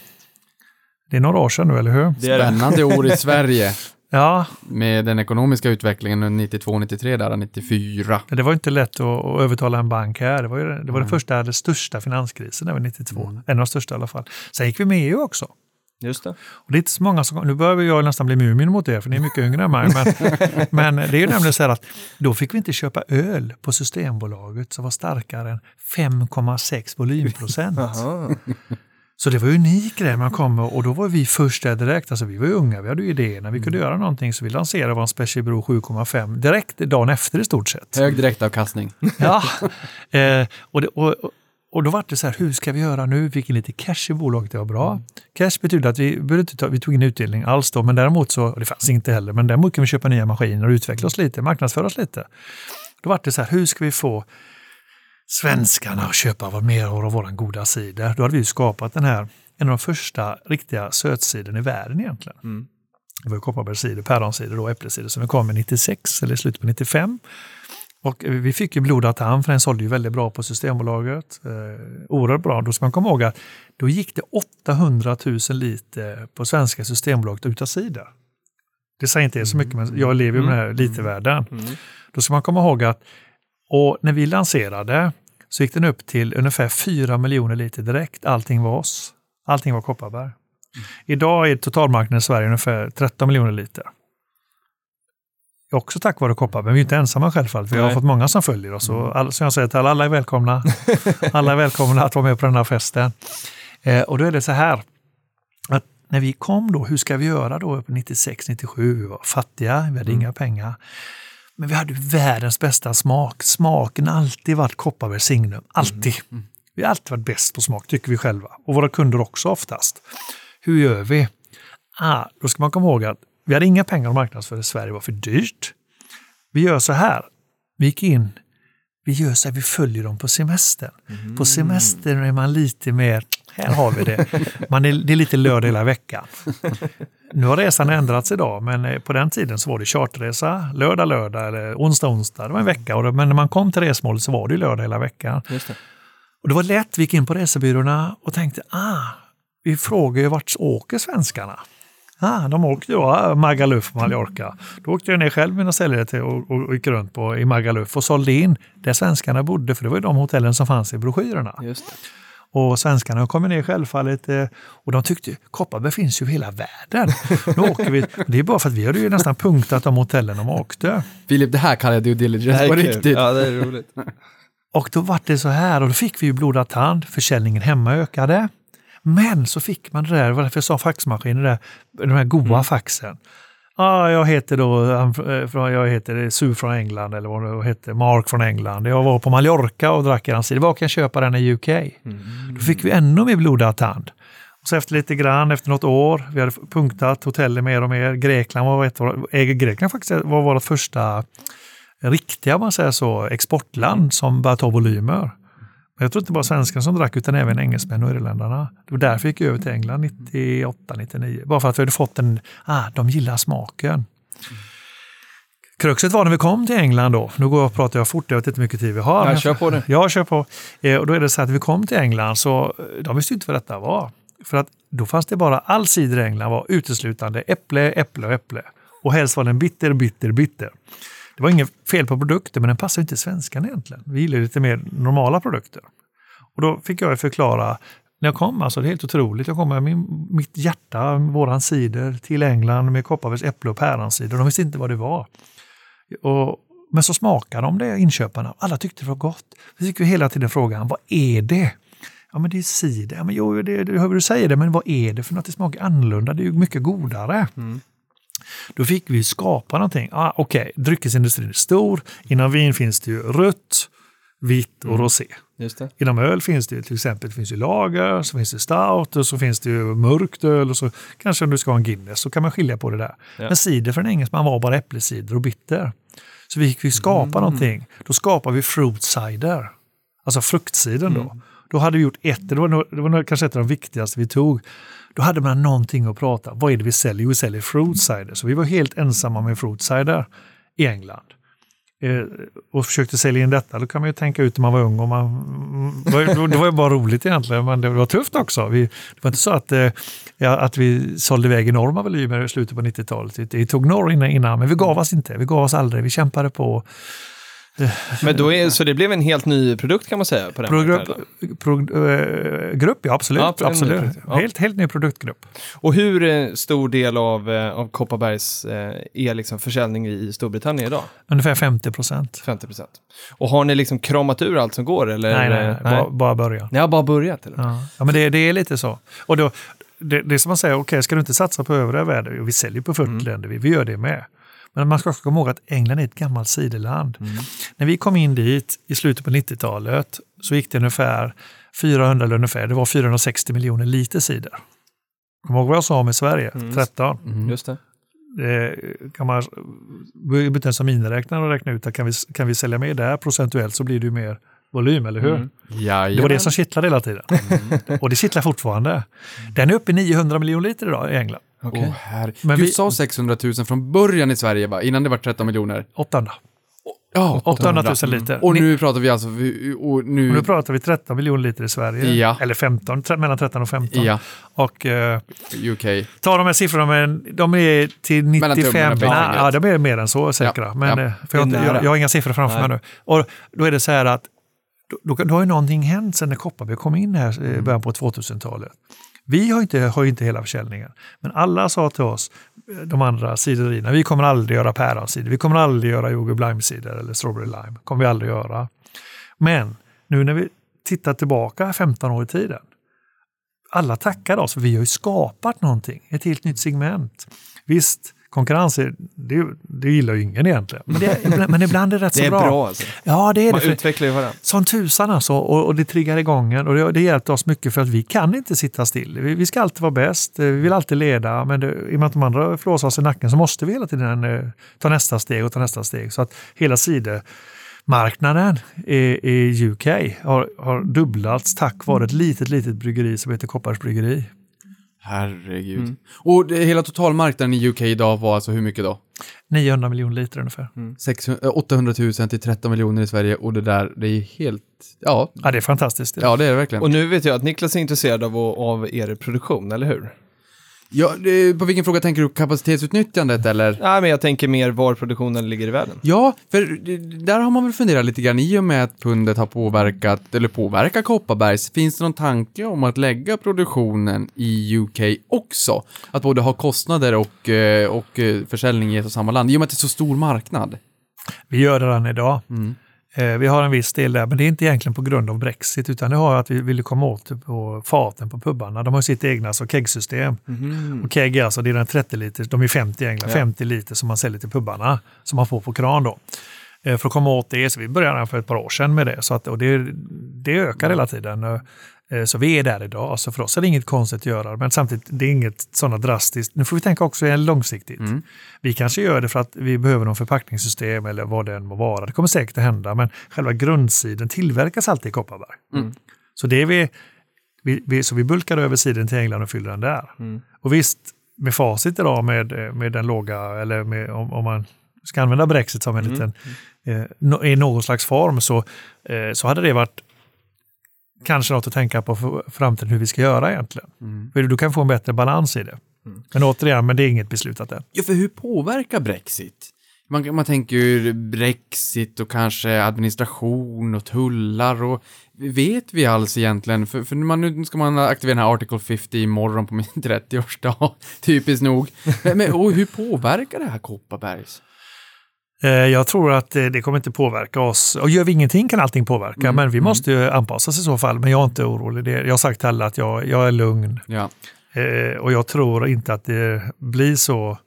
Det är några år sedan nu, eller hur? Det är det. Spännande år i Sverige Ja, med den ekonomiska utvecklingen 92-93 där, 94. men det var inte lätt att, att övertala en bank här. Det var, ju, det var den första, den största finanskrisen, var 92. En av de största i alla fall. Sen gick vi med i EU också. Just det. Och det är inte så många som, nu börjar jag nästan bli Mumin mot er, för ni är mycket yngre än mig. Men, men det är ju nämligen så här att då fick vi inte köpa öl på Systembolaget som var starkare än 5,6 volymprocent. Så det var ju unik grej man kom och, då var vi först där direkt. Alltså vi var ju unga, vi hade ju idéerna, vi kunde göra någonting så vi lanserade vår Special Brew 7,5 direkt dagen efter i stort sett. Hög direktavkastning. Ja, eh, och, det, och, och- då var det så här, hur ska vi göra nu? Vi fick in lite cash i bolaget, det var bra. Cash betyder att vi, ta, vi tog in utdelning alls då, men däremot så, det fanns inte heller, men däremot kan vi köpa nya maskiner och utveckla oss lite, marknadsföra oss lite. Då var det så här, hur ska vi få svenskarna att köpa vad mer av våra goda sidor? Då hade vi ju skapat den här, en av de första riktiga sötsidorna i världen egentligen. Det var ju Kopparbergscider, päronsider och äppelcider som kom i 96 eller i slutet på 95. Och vi fick ju blodad tand för den sålde ju väldigt bra på Systembolaget. Eh, oerhört bra. Då ska man komma ihåg att då gick det 800 000 liter på svenska Systembolaget utan cider. Det säger inte er så mycket, men jag lever ju med den här litervärlden. Då ska man komma ihåg att och när vi lanserade så gick den upp till ungefär 4 miljoner liter direkt. Allting var oss. Allting var Kopparberg. Idag är totalmarknaden i Sverige ungefär 13 miljoner liter. Också tack vare Kopparberg, men vi är inte ensamma självfallet. Vi har Nej. fått många som följer oss. Och alla, som jag säger till alla, alla är välkomna. alla är välkomna att vara med på den här festen. Eh, och då är det så här när vi kom då, hur ska vi göra då 96, 97? Vi var fattiga, vi hade inga pengar. Men vi hade världens bästa smak. Smaken har alltid varit Kopparbergs signum. Alltid. Vi har alltid varit bäst på smak, tycker vi själva. Och våra kunder också oftast. Hur gör vi? Ah, då ska man komma ihåg att vi hade inga pengar att marknadsföra i Sverige, det var för dyrt. Vi gör så här. Vi gick in, vi gör så här, vi följer dem på semestern. På semestern är man lite mer, här har vi det. Man är, det är lite lördag hela veckan. Nu har resan ändrats idag, men eh, på den tiden så var det charterresa lördag, lördag eller onsdag, onsdag. Det var en vecka. Men när man kom till resmålet så var det lördag hela veckan. Det. Och det var lätt, vi gick in på resebyråerna och tänkte, ah, vi frågar ju vart åker svenskarna? Ah, de åkte ah, Magaluf, Mallorca. Då åkte jag ner själv med mina säljare till och, och, och gick runt på, i Magaluf och sålde in där svenskarna bodde, för det var ju de hotellen som fanns i broschyrerna. Just det. Och svenskarna kom ner självfallet eh, och de tyckte Kopparberg finns ju i hela världen. Nu åker vi. Det är bara för att vi hade ju nästan punktat de hotellen de åkte. Filip, det här kallar jag due Det diligence på riktigt. Ja, det är roligt. Och då var det så här och då fick vi ju blodad tand, försäljningen hemma ökade. Men så fick man det där, varför jag sa faxmaskiner, där, de här goa faxen. Ja, jag heter då, eh, jag heter Sue från England eller vad det heter, Mark från England. Jag var på Mallorca och drack eran cider. Var kan jag köpa den i UK? Då fick vi ännu mer blodad tand. Och så efter lite grann, efter något år, vi hade punktat hotellet mer och mer. Grekland var ett, äger Grekland faktiskt var vårt första riktiga, man säger så, exportland som började ta volymer. Men jag tror inte bara svenskarna som drack utan även engelsmän och irländarna. Det var därför jag gick över till England 98, 99. Bara för att vi hade fått en, ah, de gillar smaken. Kruxet var när vi kom till England då, nu går jag och pratar jag fort, jag vet inte hur mycket tid vi har. Ja, kör på det. Ja, kör på. Eh, och då är det så att vi kom till England så eh, de visste inte vad detta var. För att då fanns det bara, all cider i England var uteslutande äpple, äpple och äpple. Och helst var den bitter, bitter, bitter. Det var inget fel på produkten, men den passade inte svenskarna egentligen. Vi gillar lite mer normala produkter. Och då fick jag förklara, när jag kom, alltså det är helt otroligt, jag kom med min, mitt hjärta, våran cider till England med Kopparbergs äpple och päronsider. De visste inte vad det var. Och, men så smakade de det, inköparna. Alla tyckte det var gott. Vi fick ju hela tiden frågan, vad är det? Ja, men det är cider. Ja, men jo, det, det, hör du säger det, men vad är det för något? Det smakar annorlunda, det är ju mycket godare. Mm. Då fick vi skapa någonting. Ah, Okej, dryckesindustrin är stor. Inom vin finns det ju rött, vitt och rosé. Just det. Inom öl finns det till exempel det finns ju lager, så finns det stout och så finns det ju mörkt öl och så kanske om du ska ha en Guinness så kan man skilja på det där. Ja. Men cider för en engelsman var bara äppelcider och bitter. Så vi fick vi skapa någonting. Då skapade vi fruit cider, alltså fruktcidern då. Då hade vi gjort ett, det var, nog, det var nog kanske ett av de viktigaste vi tog. Då hade man någonting att prata Vad är det vi säljer? Jo, vi säljer fruit cider. Så vi var helt ensamma med fruit cider i England eh, och försökte sälja in detta, då kan man ju tänka ut när man var ung. Och man, det var ju- bara roligt egentligen, men det var tufft också. Vi, det var inte så att, eh, att vi sålde iväg enorma volymer i slutet på 90-talet. Det tog några innan, innan, men vi gav oss inte. Vi gav oss aldrig. Vi kämpade på. Men då är, så det blev en helt ny produkt kan man säga på den Progrupp, pro, eh, grupp, ja absolut. Ja, absolut. ja. Helt, helt ny produktgrupp. Och hur eh, stor del av, eh, av Kopparbergs eh, är liksom försäljning i Storbritannien idag? Ungefär 50 procent. 50 procent. Och har ni liksom kramat ur allt som går? Eller? Nej, nej, nej. Bara, bara början. Ni har bara börjat? Eller? Ja, ja men det, det är lite så. Och då, det, det är som man säger, okej, ska du inte satsa på övriga världar? Jo, Vi säljer på 40 länder, vi, vi gör det med. Men man ska också komma ihåg att England är ett gammalt sideland. När vi kom in dit i slutet på 90-talet så gick det ungefär 400, eller ungefär, det var 460 miljoner liter cider. Kommer ihåg vad jag sa om i Sverige? 13. Just det. Det kan man byta en som miniräknare och räkna ut att kan vi, kan vi sälja mer där procentuellt så blir det ju mer volym, eller hur? Jajamän. Det var det som kittlade hela tiden. Och det kittlar fortfarande. Den är uppe i 900 miljoner liter idag i England. Åh, herre. Men du vi- sa 600 000 från början i Sverige, va? Innan det var 13 miljoner. 800. Ja, 800 000 liter. Och nu pratar vi alltså... Och nu, Och nu pratar vi 13 miljoner liter i Sverige. Ja. Eller 15, tre- mellan 13 och 15. Ja, Och eh, UK. ta de här siffrorna, men de är till Mellan 95... tummen och Nej, pekfingret. ja, de är mer än så säkra. Ja, Men, ja. eh, För jag, jag, jag har inga siffror framför Nej. mig nu. Och då är det så här att då, då, har ju någonting hänt sedan när Kopparberg kom in här Mm. i början på 2000-talet. Vi har inte, har ju inte hela försäljningen, men alla sa till oss, eh, de andra ciderierna, vi kommer aldrig göra päronsider, vi kommer aldrig göra yoghurt lime-cider eller strawberry lime, kommer vi aldrig göra. Men nu när vi tittar tillbaka 15 år i tiden, alla tackar oss för vi har ju skapat någonting, ett helt nytt segment. Visst, konkurrens är, det, det gillar ju ingen egentligen. Men, det, men ibland är det rätt Det så är bra. bra alltså. Ja, det är det. Man utvecklar ju varandra. som tusan alltså, och, och det triggar igång en och det, det hjälpte oss mycket för att vi kan inte sitta still. Vi, vi ska alltid vara bäst, eh, vi vill alltid leda, men det, i och med att de andra flåsar oss i nacken så måste vi hela tiden eh, ta nästa steg och ta nästa steg. Så att hela sidomarknaden i, i UK har, har dubblats tack vare ett litet, litet bryggeri som heter Koppars bryggeri. Herregud. Mm. Och det, hela totalmarknaden i UK idag var alltså hur mycket då? 900 miljoner liter ungefär. 600, eh, 800 000 till 13 miljoner i Sverige och det där, det är helt... Ja, Ja, det är fantastiskt. ja det är det verkligen. Och nu vet jag att Niklas är intresserad av, av er produktion, eller hur? Ja, på vilken fråga tänker du? Kapacitetsutnyttjandet eller? Nej, men jag tänker mer var produktionen ligger i världen. Ja, för där har man väl funderat lite grann i och med att pundet har påverkat, eller påverkar Kopparbergs. Finns det någon tanke om att lägga produktionen i UK också? Att både ha kostnader och, eh, och eh, försäljning i ett och samma land, i och med att det är så stor marknad. Vi gör det redan idag. Mm. Eh, Vi har en viss del där, men det är inte egentligen på grund av Brexit, utan det har att vi ville komma åt på faten på pubbarna. De har sitt egna alltså, kegsystem. Och keg är alltså, det är den 30 liter, de är 50 i England, Ja. 50 liter som man säljer till pubbarna, som man får på kran då. Eh, För att komma åt det, så vi började för ett par år sedan med det, så att, och det, det ökar hela tiden. Eh, Så vi är där idag, så för oss är det inget konstigt att göra, men samtidigt, det är inget sådana drastiskt. Nu får vi tänka också långsiktigt. Mm. Vi kanske gör det för att vi behöver någon förpackningssystem eller vad det än må vara. Det kommer säkert att hända, men själva grundsidan tillverkas alltid i Kopparberg. Mm. Så, det är vi, vi, vi, så vi bulkar över sidan till England och fyller den där. Och visst, med facit idag med, med den låga, eller med, om, om man ska använda Brexit som en liten, eh, no- i någon slags form, så, eh, så hade det varit kanske något att tänka på för framtiden hur vi ska göra egentligen. För du kan få en bättre balans i det. Men återigen, men det är inget beslutat än. Ja, för hur påverkar Brexit? Man, man tänker ju Brexit och kanske administration och tullar och vet vi alls egentligen? För, för man, nu ska man aktivera den här Article 50 imorgon på min 30-årsdag, typiskt nog. Men, men, och hur påverkar det här Kopparbergs? Eh, Jag tror att eh, det kommer inte påverka oss. Och gör vi ingenting kan allting påverka, Mm, men vi mm. måste ju anpassa oss i så fall. Men jag är inte orolig. Jag har sagt till alla att jag, jag är lugn Ja. eh, och jag tror inte att det blir så.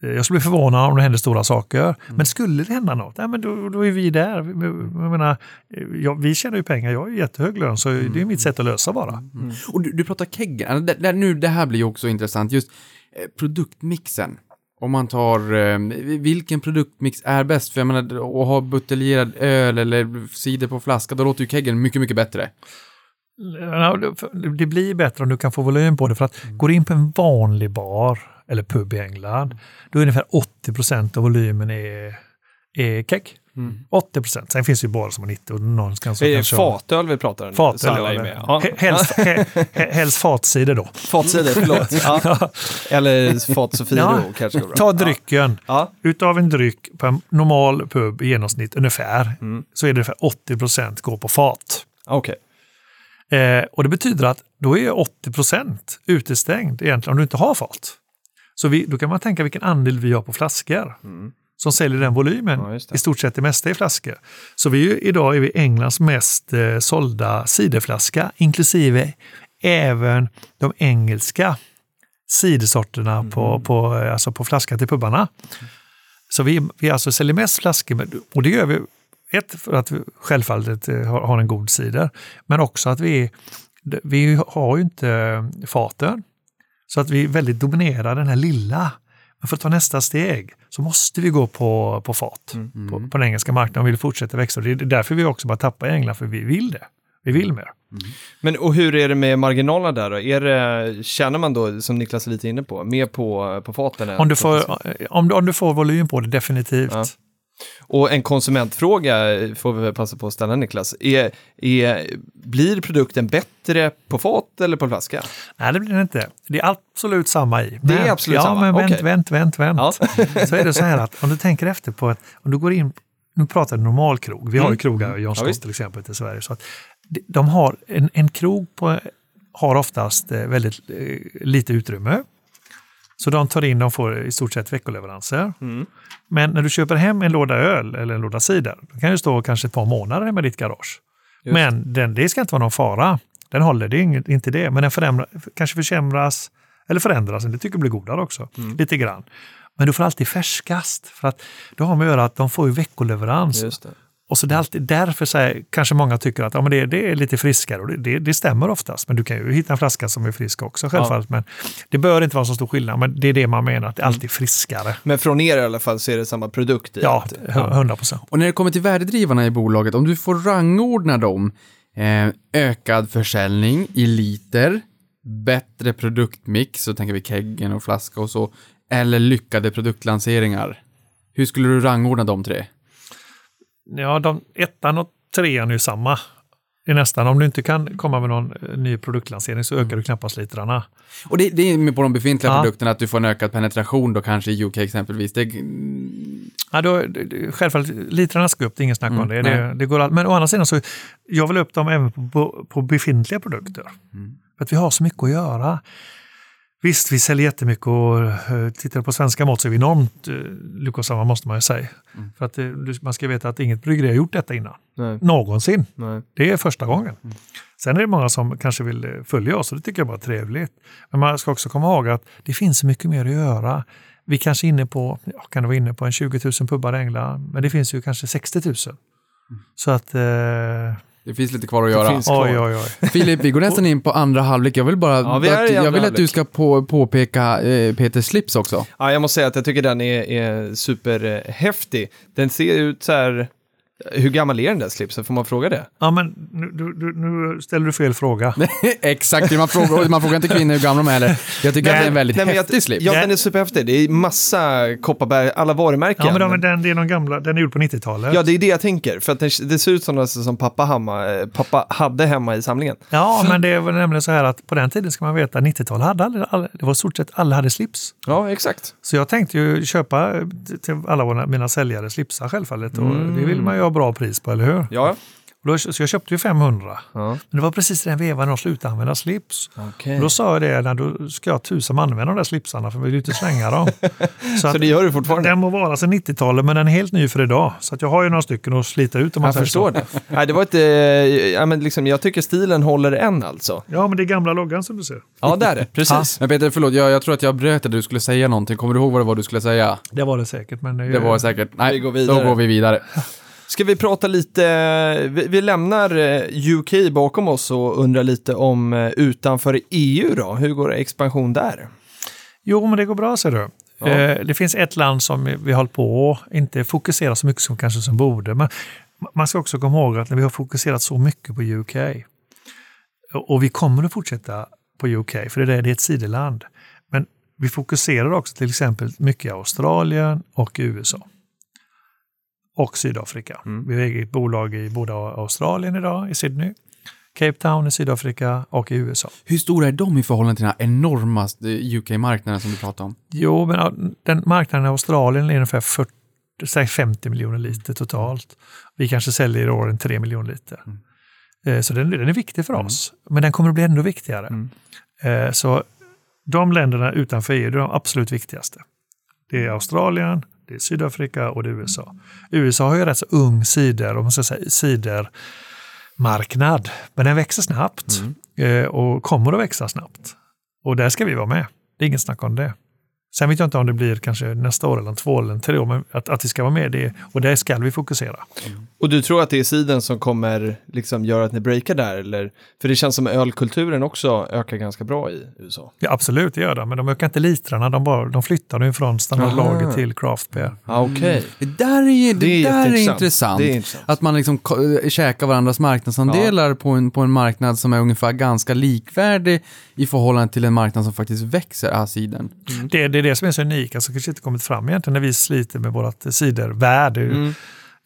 Jag skulle bli förvånad om det händer stora saker. Mm. Men skulle det hända något, ja, men då, då är vi där. Jag menar, jag, vi tjänar ju pengar, jag har ju jättehög lön, så Mm. det är mitt sätt att lösa bara. Och du, du pratar keggen, det, det, nu, det här blir ju också intressant, just eh, produktmixen. Om man tar, eh, vilken produktmix är bäst? För jag menar, att ha buteljerad öl eller cider på flaska, då låter ju keggen mycket, mycket bättre. Det- blir bättre om du kan få volym på det. För att går du in på en vanlig bar eller pub i England, då är ungefär 80% av volymen är, är kegg. 80% Sen finns det ju barer som har 90 och någon ska som Det är kan fatöl vi pratar om. fatöl. med. Ja. he- Helst, he, he- helst fatsidor då. Fatsidor, förlåt. Ja. Eller fat Sofiero Ja. kanske går bra. Ta drycken. Ja. Utav en dryck på en normal pub i genomsnitt ungefär, Mm. så är det ungefär 80% går på fat. Okej. Eh, och det betyder att då är 80% utestängd egentligen om du inte har fat. Så vi, då kan man tänka vilken andel vi har på flaskor som säljer den volymen. Ja. I stort sett det mesta i flaskor. Så vi, är ju- idag är vi Englands mest eh, sålda ciderflaska, inklusive även de engelska cidersorterna på, på, eh, alltså på flaska till pubbarna. Så vi, vi alltså säljer mest flaskor, med- och det gör vi ett, för att vi självfallet eh, har, har en god cider, men också att vi, vi har ju inte eh, faten. Så att vi väldigt dominerar den här lilla. Men för att ta nästa steg så måste vi gå på, på fat på, på den engelska marknaden och vill fortsätta växa. Det är därför vi också bara tappar i England, för vi vill det. Vi vill mer. Men och hur är det med marginalerna där då? Är det, tjänar man då, som Niklas är lite inne på, mer på, på faten? Om du, får, om, du, om du får volym på det, definitivt. Ja. Och en konsumentfråga får vi passa på att ställa Niklas. Är, är, blir produkten bättre på fat eller på flaska? Nej, det blir det inte. Det är absolut samma i. Det är Men- absolut ja, samma, men vänt, okej. vänt, vänt, vänt. Ja. Så är det så här att om du tänker efter på att om du går in, nu pratar normal krog, vi har ju Mm. krogar, John Ja, Scott visst. till exempel i Sverige, så att de- de har en, en krog på, har oftast eh, väldigt eh, lite utrymme. Så de tar in, de får i stort sett veckoleveranser. Mm. Men när du köper hem en låda öl eller en låda cider, då kan det stå kanske ett par månader hemma i ditt garage. Just. Men den, det ska inte vara någon fara. Den håller, det är inte det. Men den förändra, kanske försämras eller förändras. Det tycker jag blir godare också. Lite grann. Men du får alltid färskast. För att då har man att göra att de får ju veckoleverans. Och så det är alltid därför så här, kanske många tycker att ja, men det, det är lite friskare. Och det, det, det stämmer oftast. Men du kan ju hitta en flaska som är frisk också självfallet. Men det bör inte vara så stor skillnad. Men det är det man menar, att det är alltid friskare. Men från er i alla fall så är det samma produkt? I Ja, att, 100 procent. Och när det kommer till värdedrivarna i bolaget, om du får rangordna dem, eh, ökad försäljning i liter, bättre produktmix, så tänker vi keggen och flaska och så, eller lyckade produktlanseringar. Hur skulle du rangordna de tre? Ja, de, ettan och trean är ju samma. Det är nästan, om du inte kan komma med någon eh, ny produktlansering så ökar du knappast litrarna. Och det, det är på de befintliga Ja. produkterna, att du får en ökad penetration då kanske i UK exempelvis. Det, Ja, då, det- självfallet, litrarna ska upp, det är inget snack om Mm, det. det, det går all, men å andra sidan så, jag vill upp dem även på, på, befintliga produkter. För att vi har så mycket att göra. Visst, vi säljer jättemycket och uh, tittar på svenska mått så är vi enormt uh, lyckosamma måste man ju säga. För att eh, man ska veta att inget bryggeri har gjort detta innan. Nej, Någonsin. nej. Det är första gången. Sen är det många som kanske vill eh, följa oss och det tycker jag bara är trevligt. Men man ska också komma ihåg att det finns så mycket mer att göra. Vi kanske är inne på, ja, kan vara inne på en 20 000 pubbar i England, men det finns ju kanske 60 000. Så att, eh, det finns lite kvar att göra. finns- kvar. oj, oj, oj. Filip, vi går nästan in på andra halvlek. Jag vill bara, Ja, vi att, jag vill att du ska på, påpeka eh, Peter Slips också. Ja, jag måste säga att jag tycker den är, är superhäftig. Den ser ut så här... Hur gammal är den där slipsen? Får man fråga det? Ja, men nu, du, du, nu ställer du fel fråga. Exakt, man frågar, man frågar inte kvinnor hur gamla de är heller. Jag tycker att det är en väldigt Nej, häftig jag, slips. Ja, den är superhäftig. Det är massa Kopparberg, alla varumärken. Ja, men de, den, det är någon gamla, den är gjord på 90-talet. Ja, det är det jag tänker. För att den, det ser ut som något som pappa, hemma, eh, pappa hade hemma i samlingen. Ja, men det är väl nämligen så här att på den tiden ska man veta, 90-talet hade alla, alla, det var stort sett alla hade slips. Ja, exakt. Så jag tänkte ju köpa till alla mina säljare slipsar självfallet. Och Det vill man ju ha bra pris på, eller hur? Ja. Och då, så jag köpte ju 500. ja. Men det var precis den vevan de slutade använda slips. Och då sa jag det, när då ska jag tusan använda de där slipsarna för vi vill ju inte slänga dem. så Så det gör du fortfarande? den må vara sedan 90-talet men den är helt ny för idag. Så att jag har ju några stycken att slita ut om man Jag säger förstår så. det. Nej, det var ett, eh, ja, men liksom, jag tycker stilen håller än alltså. Ja, men det är gamla loggan som du ser. Ja, det är det. Precis. Men Peter, förlåt, jag, jag tror att jag bröt det. Du skulle säga någonting. Kommer du ihåg vad det var du skulle säga? Det var det säkert. Men det, ju- Det var säkert. Nej, Vi går vidare. då går vi vidare. Ska vi prata lite, vi, vi lämnar eh, UK bakom oss och undrar lite om eh, utanför EU då. Hur går expansion där? Jo, men det går bra ser du. Ja. Eh, det finns ett land som vi har hållit på och inte fokusera så mycket som kanske som borde. Men man ska också komma ihåg att när vi har fokuserat så mycket på UK och vi kommer att fortsätta på UK, för det är, det är ett sideland. Men vi fokuserar också till exempel mycket i Australien och USA. Och Sydafrika. Mm. Vi har eget bolag i både Australien idag, i Sydney, Cape Town i Sydafrika och i USA. Hur stora är de i förhållande till den här enorma eh, UK-marknaden som du pratar om? Jo, men den marknaden i Australien är ungefär 40, säg 50 miljoner liter totalt. Vi kanske säljer i år en 3 miljoner liter. Eh, Så den, den är viktig för oss, men den kommer att bli ännu viktigare. Mm. Eh, Så de länderna utanför EU, är de absolut viktigaste. Det är Australien, det är Sydafrika och det är USA. USA har ju rätt så ung cider, om man ska säga cidermarknad, men den växer snabbt eh, och kommer att växa snabbt. Och där ska vi vara med. Det är inget snack om det. Sen vet jag inte om det blir kanske nästa år eller en två eller tre år, men att, att vi ska vara med, det, och där ska vi fokusera. Och du tror att det är siden som kommer liksom göra att ni breakar där? Eller? För det känns som ölkulturen också ökar ganska bra i USA. Ja, absolut, det gör de, men de ökar inte litrarna, de, bara, de flyttar nu från standardlager till craft beer. Ja, okej. Det där är, det Det är där är intressant. Det är intressant. Att man liksom käkar varandras marknadsandelar på, en, på en marknad som är ungefär ganska likvärdig i förhållande till en marknad som faktiskt växer, asiden. Det, det är det som är så unikt, alltså kanske inte kommit fram egentligen när vi sliter med vårt cidervärde. Mm.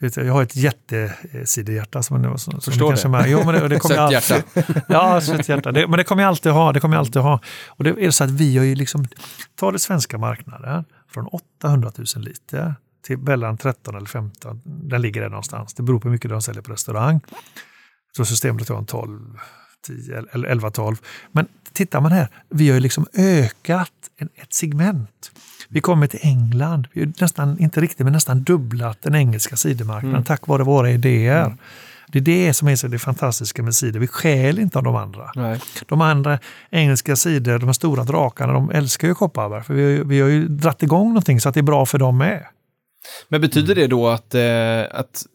Jag har ett jättesiderhjärta som, som, som Förstår kanske det. Jo, men det, det kommer jag alltid. Ja, sött hjärta. Det, men det kommer jag alltid ha. Det kommer jag alltid ha. Och det är så att vi har ju liksom, ta det svenska marknaden, från 800 000 liter till mellan 13 eller 15. Den ligger där någonstans. Det beror på hur mycket de säljer på restaurang. Jag tror systemet har en 12, 10 eller 11, 12. Men tittar man här, vi har ju liksom ökat ett segment. Vi kommer till England, vi har nästan, inte riktigt, men nästan dubblat den engelska sidemarknaden tack vare våra idéer. Det är det som är så det fantastiska med cider. Vi stjäl inte av de andra. Nej. De andra engelska cider, de här stora drakarna, de älskar ju kopparberg. För vi har, ju, vi har ju dratt igång någonting så att det är bra för dem med. Men betyder det då att, eh, att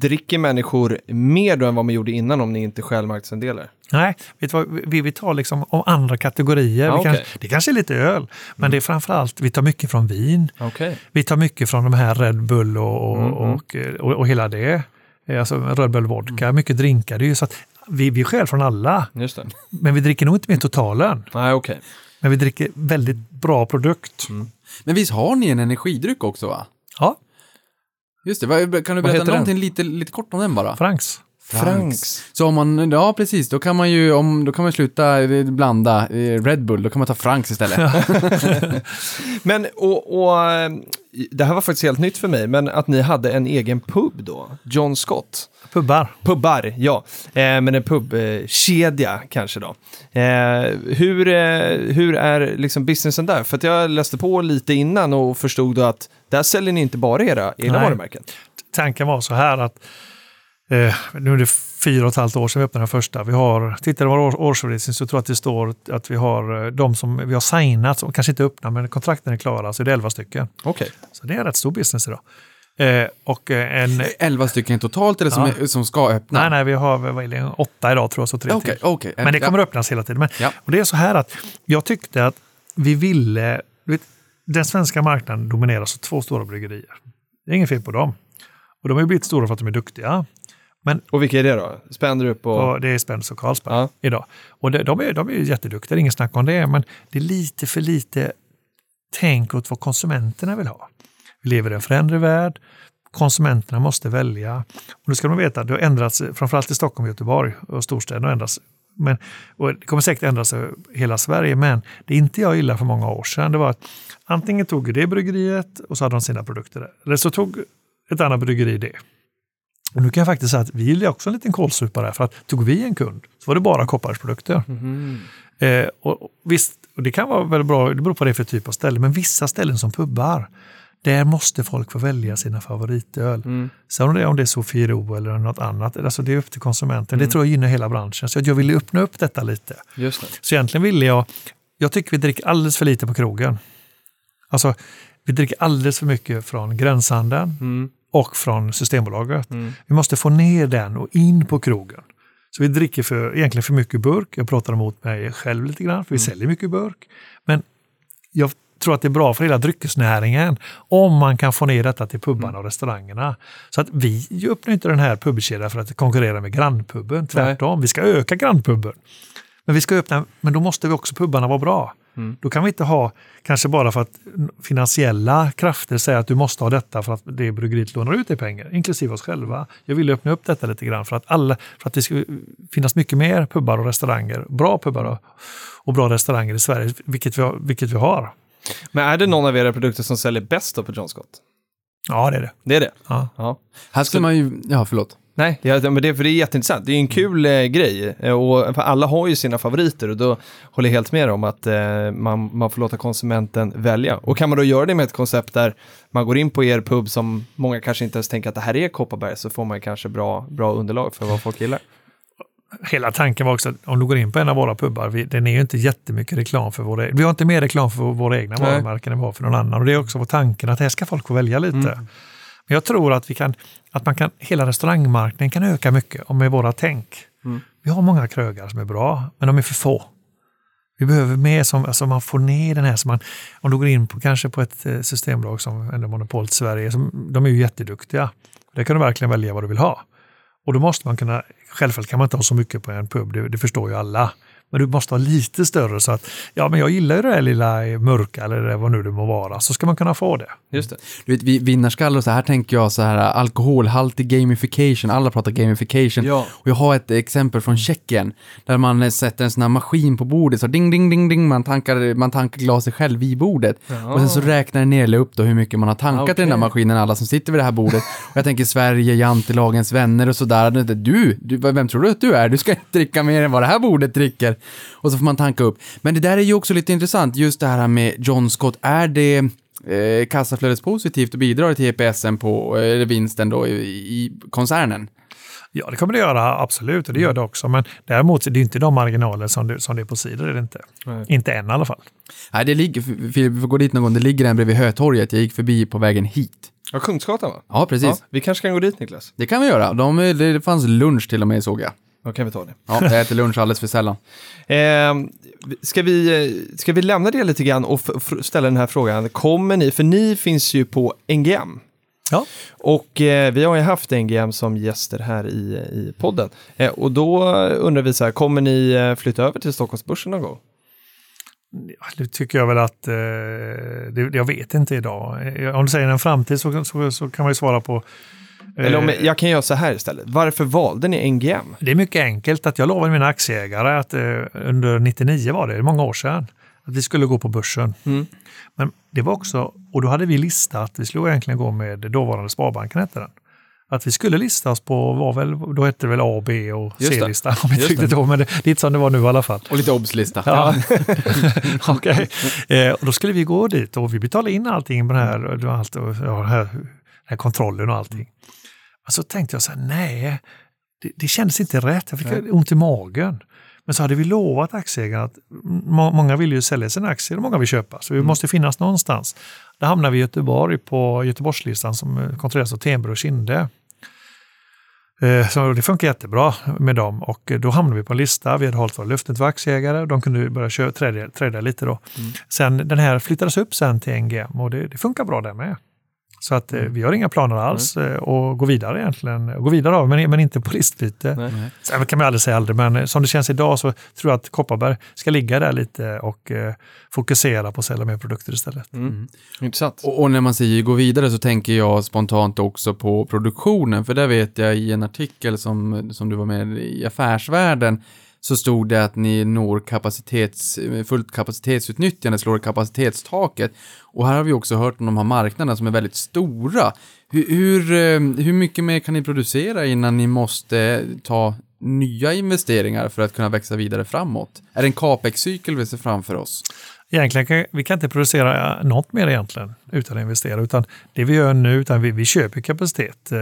dricker människor mer då än vad man gjorde innan om ni inte stjäl marknadsandelar? Nej, vet du vad, vi, vi tar liksom om andra kategorier. Ah, vi okej. kan, det kanske är lite öl, men det är framförallt, vi tar mycket från vin. Okej. Vi tar mycket från de här Red Bull och, och, Mm, mm. och, och, och hela det. Eh, Alltså Red Bull vodka, mycket drinkar. Det är ju så att vi, vi stjäl från alla, Just det. men vi dricker nog inte mer totalen. Nej, okej. Men vi dricker väldigt bra produkt. Men visst har ni en energidryck också va? Ja, Just det, kan du Vad berätta någonting lite, lite kort om den bara? Franks. Franks. Så om man, ja precis, då kan man ju, om, då kan man sluta eh, blanda eh, Red Bull, då kan man ta Franks istället. Men, och, och det här var faktiskt helt nytt för mig, men att ni hade en egen pub då, John Scott. Pubbar. Pubbar, ja. Eh, men en pubkedja kanske då. Eh, hur, eh, hur är liksom businessen där? För att jag läste på lite innan och förstod då att där säljer ni inte bara era egna Nej. varumärken. Tanken var så här att eh, nu är det fyra och ett halvt år sedan vi öppnade den första. Vi har, tittar du på vår årsredovisning så tror jag att det står att vi har eh, de som vi har signat, som kanske inte är öppna men kontrakten är klara, så det är 11 stycken. Okej. Så det är en rätt stor business idag. Eh, och eh, en, 11 stycken totalt eller som, Ja. är, som ska öppna? nej, nej, vi har vad det, åtta idag tror jag, så tre Okej, till. okej. Men det Ja. kommer att öppnas hela tiden. Men, Ja. och det är så här att jag tyckte att vi ville, du vet, den svenska marknaden domineras av två stora bryggerier. Det är inget fel på dem. Och de har ju blivit stora för att de är duktiga. Och vilka är det då? Spendrup och... Och det är Spence och Carlsberg Ja. idag. Och de, de, är, de är jätteduktiga, det är inget snack om det, men det är lite för lite tänk åt vad konsumenterna vill ha. Vi lever i en föränderlig värld, konsumenterna måste välja. Och nu ska de veta att det har ändrats, framförallt i Stockholm och Göteborg och storstäderna har ändrats. Men, och det kommer säkert ändras i hela Sverige, men det inte jag gillar för många år sedan, det var att antingen tog det bryggeriet och så hade de sina produkter där. Eller så tog ett annat bryggeri det. Och nu kan jag faktiskt säga att vi är också en liten kålsupare, för att tog vi en kund så var det bara kopparsprodukter. Eh, och, och visst, och det kan vara väldigt bra, det beror på vad det är för typ av ställe, men vissa ställen som pubbar, där måste folk få välja sina favoritöl. Sen om det, om det är Sofiero eller något annat, alltså det är upp till konsumenten. Det tror jag gynnar hela branschen. Så jag ville öppna upp detta lite. Just det. Så egentligen ville jag, jag tycker vi dricker alldeles för lite på krogen. Alltså, vi dricker alldeles för mycket från gränshandeln Mm. och från Systembolaget. Vi måste få ner den och in på krogen. Så vi dricker för, egentligen för mycket burk. Jag pratar emot mig själv lite grann, för vi säljer mycket burk. Men jag tror att det är bra för hela dryckesnäringen om man kan få ner detta till pubbarna och restaurangerna. Så att vi öppnar inte den här pubkedjan för att konkurrera med grannpuben. Tvärtom, vi ska öka grannpuben. Men vi ska öppna, men då måste vi också pubbarna vara bra. Då kan vi inte ha, kanske bara för att finansiella krafter säger att du måste ha detta för att det bryggeriet lånar ut dig pengar, inklusive oss själva. Jag vill öppna upp detta lite grann för att, alla, för att det ska finnas mycket mer pubbar och restauranger, bra pubbar och, och bra restauranger i Sverige, vilket vi. Vilket vi har. Men är det någon av era produkter som säljer bäst då på John Scott? Ja, det är det. Det är det? Ja. Ja. Här skulle man ju, ja förlåt. Nej, ja, men det, för det är jätteintressant. Det är en kul eh, grej eh, och alla har ju sina favoriter och då håller jag helt med om att eh, man, man får låta konsumenten välja. Och kan man då göra det med ett koncept där man går in på er pub som många kanske inte ens tänker att det här är Kopparberg så får man kanske bra, bra underlag för vad folk gillar. Hela tanken var också att om du går in på en av våra pubbar, vi, den är ju inte jättemycket reklam för våra Vi har inte mer reklam för våra egna Nej. varumärken än vad för någon annan. Och det är också vår tanken att här ska folk få välja lite. Men jag tror att vi kan, att man kan, hela restaurangmarknaden kan öka mycket om med våra tänk. Vi har många krögar som är bra, men de är för få. Vi behöver mer som, alltså man får ner den här, som man, om du går in på kanske på ett eh, systembolag som ändå Monopolet Sverige, som, de är ju jätteduktiga. Där kan du verkligen välja vad du vill ha. Och då måste man kunna, självfallet kan man inte ha så mycket på en pub, det, det förstår ju alla. Men du måste ha lite större så att, ja men jag gillar ju det där lilla mörka eller det, vad nu det må vara, så ska man kunna få det. Just det. Du vet, vi vinnarskalle och så här tänker jag så här alkoholhaltig gamification, alla pratar gamification. Ja. Och jag har ett exempel från Tjeckien där man sätter en sån här maskin på bordet, så ding, ding, ding, ding, man tankar, man tankar glaset själv vid bordet. Och sen så räknar den ner eller upp då hur mycket man har tankat i den där Okej. maskinen, alla som sitter vid det här bordet. Och jag tänker Sverige, jantelagens vänner och sådär. Du, du, vem tror du att du är? Du ska inte dricka mer än vad det här bordet dricker. Och så får man tanka upp. Men det där är ju också lite intressant, just det här med John Scott. Är det eh, kassaflödespositivt och bidrar till EPSen på, eh, eller vinsten då i, i koncernen? Ja, det kommer det göra absolut och det gör det också. Men däremot är det inte de marginaler som det, som det är på sidor. Är det inte. Nej. Inte än i alla fall. Nej, det ligger, Filip, vi får gå dit någon gång, det ligger en bredvid Hötorget, jag gick förbi på vägen hit. Ja, Kungsgatan va? Ja, precis. Ja, vi kanske kan gå dit Niklas. Det kan vi göra. De, det fanns lunch till och med såg jag. Då kan vi ta det. Ja, jag äter lunch alldeles för sällan. Eh, ska, vi, eh, ska vi lämna det lite grann och ställa den här frågan. Kommer ni, för ni finns ju på NGM. Ja. Och eh, vi har ju haft NGM som gäster här i, i podden. Eh, och då undrar vi så här, kommer ni eh, flytta över till Stockholmsbörsen någon gång? Ja, Det tycker jag väl att, eh, det, jag vet inte idag. Eh, Om du säger en framtid så, så, så kan man ju svara på Eller om, eh, jag kan göra så här istället. Varför valde ni NGM? Det är mycket enkelt att jag lovade mina aktieägare att eh, under 99 var det, många år sedan, att vi skulle gå på börsen. Mm. Men det var också, och då hade vi listat, vi skulle egentligen gå med dåvarande Sparbanken hette den. Att vi skulle lista oss på, var väl, då hette det väl A, B och. C-lista. Om inte riktigt då, men det, lite som det var nu i alla fall. Och lite obs-lista. Ja. Okej. Eh, och då skulle vi gå dit och vi betalade in allting på den här, och allt, ja, den här, den här kontrollen och allting. Och så tänkte jag så här, nej, det, det kändes inte rätt. Jag fick ont i magen. Men så hade vi lovat aktieägarna att må, många vill ju sälja sina aktier och många vill köpa. Så vi måste finnas någonstans. Då hamnade vi i Göteborg på Göteborgslistan som eh, kontrolleras av Tenbro och Kinde. Eh, Så det funkar jättebra med dem och eh, då hamnade vi på en lista. Vi hade hållit våra löften till aktieägare och de kunde börja köra, träda, träda lite då. Sen den här flyttades upp sen till NGM och det, det funkar bra där med. Så att eh, vi har inga planer alls eh, att gå vidare egentligen. Gå vidare av, men, men inte på listbyte. Nej. Sen kan man aldrig säga aldrig, men eh, som det känns idag så tror jag att Kopparberg ska ligga där lite och eh, fokusera på att sälja mer produkter istället. Mm. Intressant. Och, och när man säger gå vidare så tänker jag spontant också på produktionen, för där vet jag i en artikel som, som du var med i Affärsvärlden, så stod det att ni når kapacitets, fullt kapacitetsutnyttjande, slår kapacitetstaket. Och här har vi också hört om de här marknaderna som är väldigt stora. Hur, hur, eh, hur mycket mer kan ni producera innan ni måste ta nya investeringar för att kunna växa vidare framåt? Är det en capex-cykel vi ser framför oss? Egentligen kan vi kan inte producera något mer egentligen utan att investera, utan det vi gör nu, utan vi, vi köper kapacitet eh,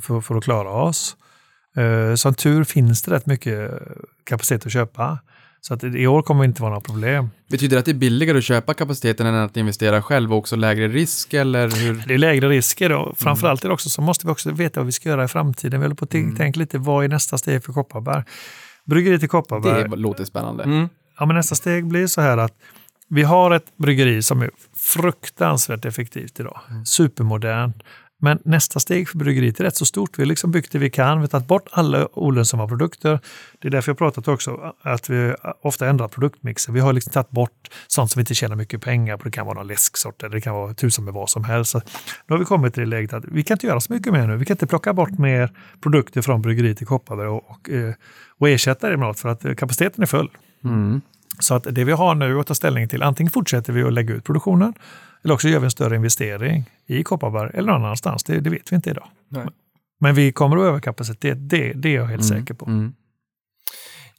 för, för att klara oss. Eh, som tur finns det rätt mycket kapacitet att köpa. Så att i år kommer det inte vara några problem. Betyder det att det är billigare att köpa kapaciteten än att investera själv och också lägre risk eller hur? Det är lägre risker då. Framförallt är det också så måste vi också veta vad vi ska göra i framtiden. Vi håller på att Mm. tänka lite, vad är nästa steg för Kopparberg? Bryggeriet i Kopparberg. Det låter spännande. Mm. Ja, men nästa steg blir så här att vi har ett bryggeri som är fruktansvärt effektivt idag. Supermodernt. Men nästa steg för bryggeriet är rätt så stort. Vi har liksom byggt det vi kan. Vi har tagit bort alla olönsamma produkter. Det är därför jag pratat också att vi ofta ändrar produktmixen. Vi har liksom tagit bort sånt som vi inte tjänar mycket pengar på. Det kan vara någon läsksort eller det kan vara tusen med vad som helst. Så nu har vi kommit till det läget att vi kan inte göra så mycket mer nu. Vi kan inte plocka bort mer produkter från bryggeriet i Kopparberg och, och, eh, och ersätta det med något för att eh, kapaciteten är full. Mm. Så att det vi har nu att ta ställning till, antingen fortsätter vi att lägga ut produktionen eller också gör vi en större investering i Kopparberg eller någon annanstans. Det, det vet vi inte idag. Nej. Men vi kommer att överkapacitet, det, det är jag helt säker på. Mm.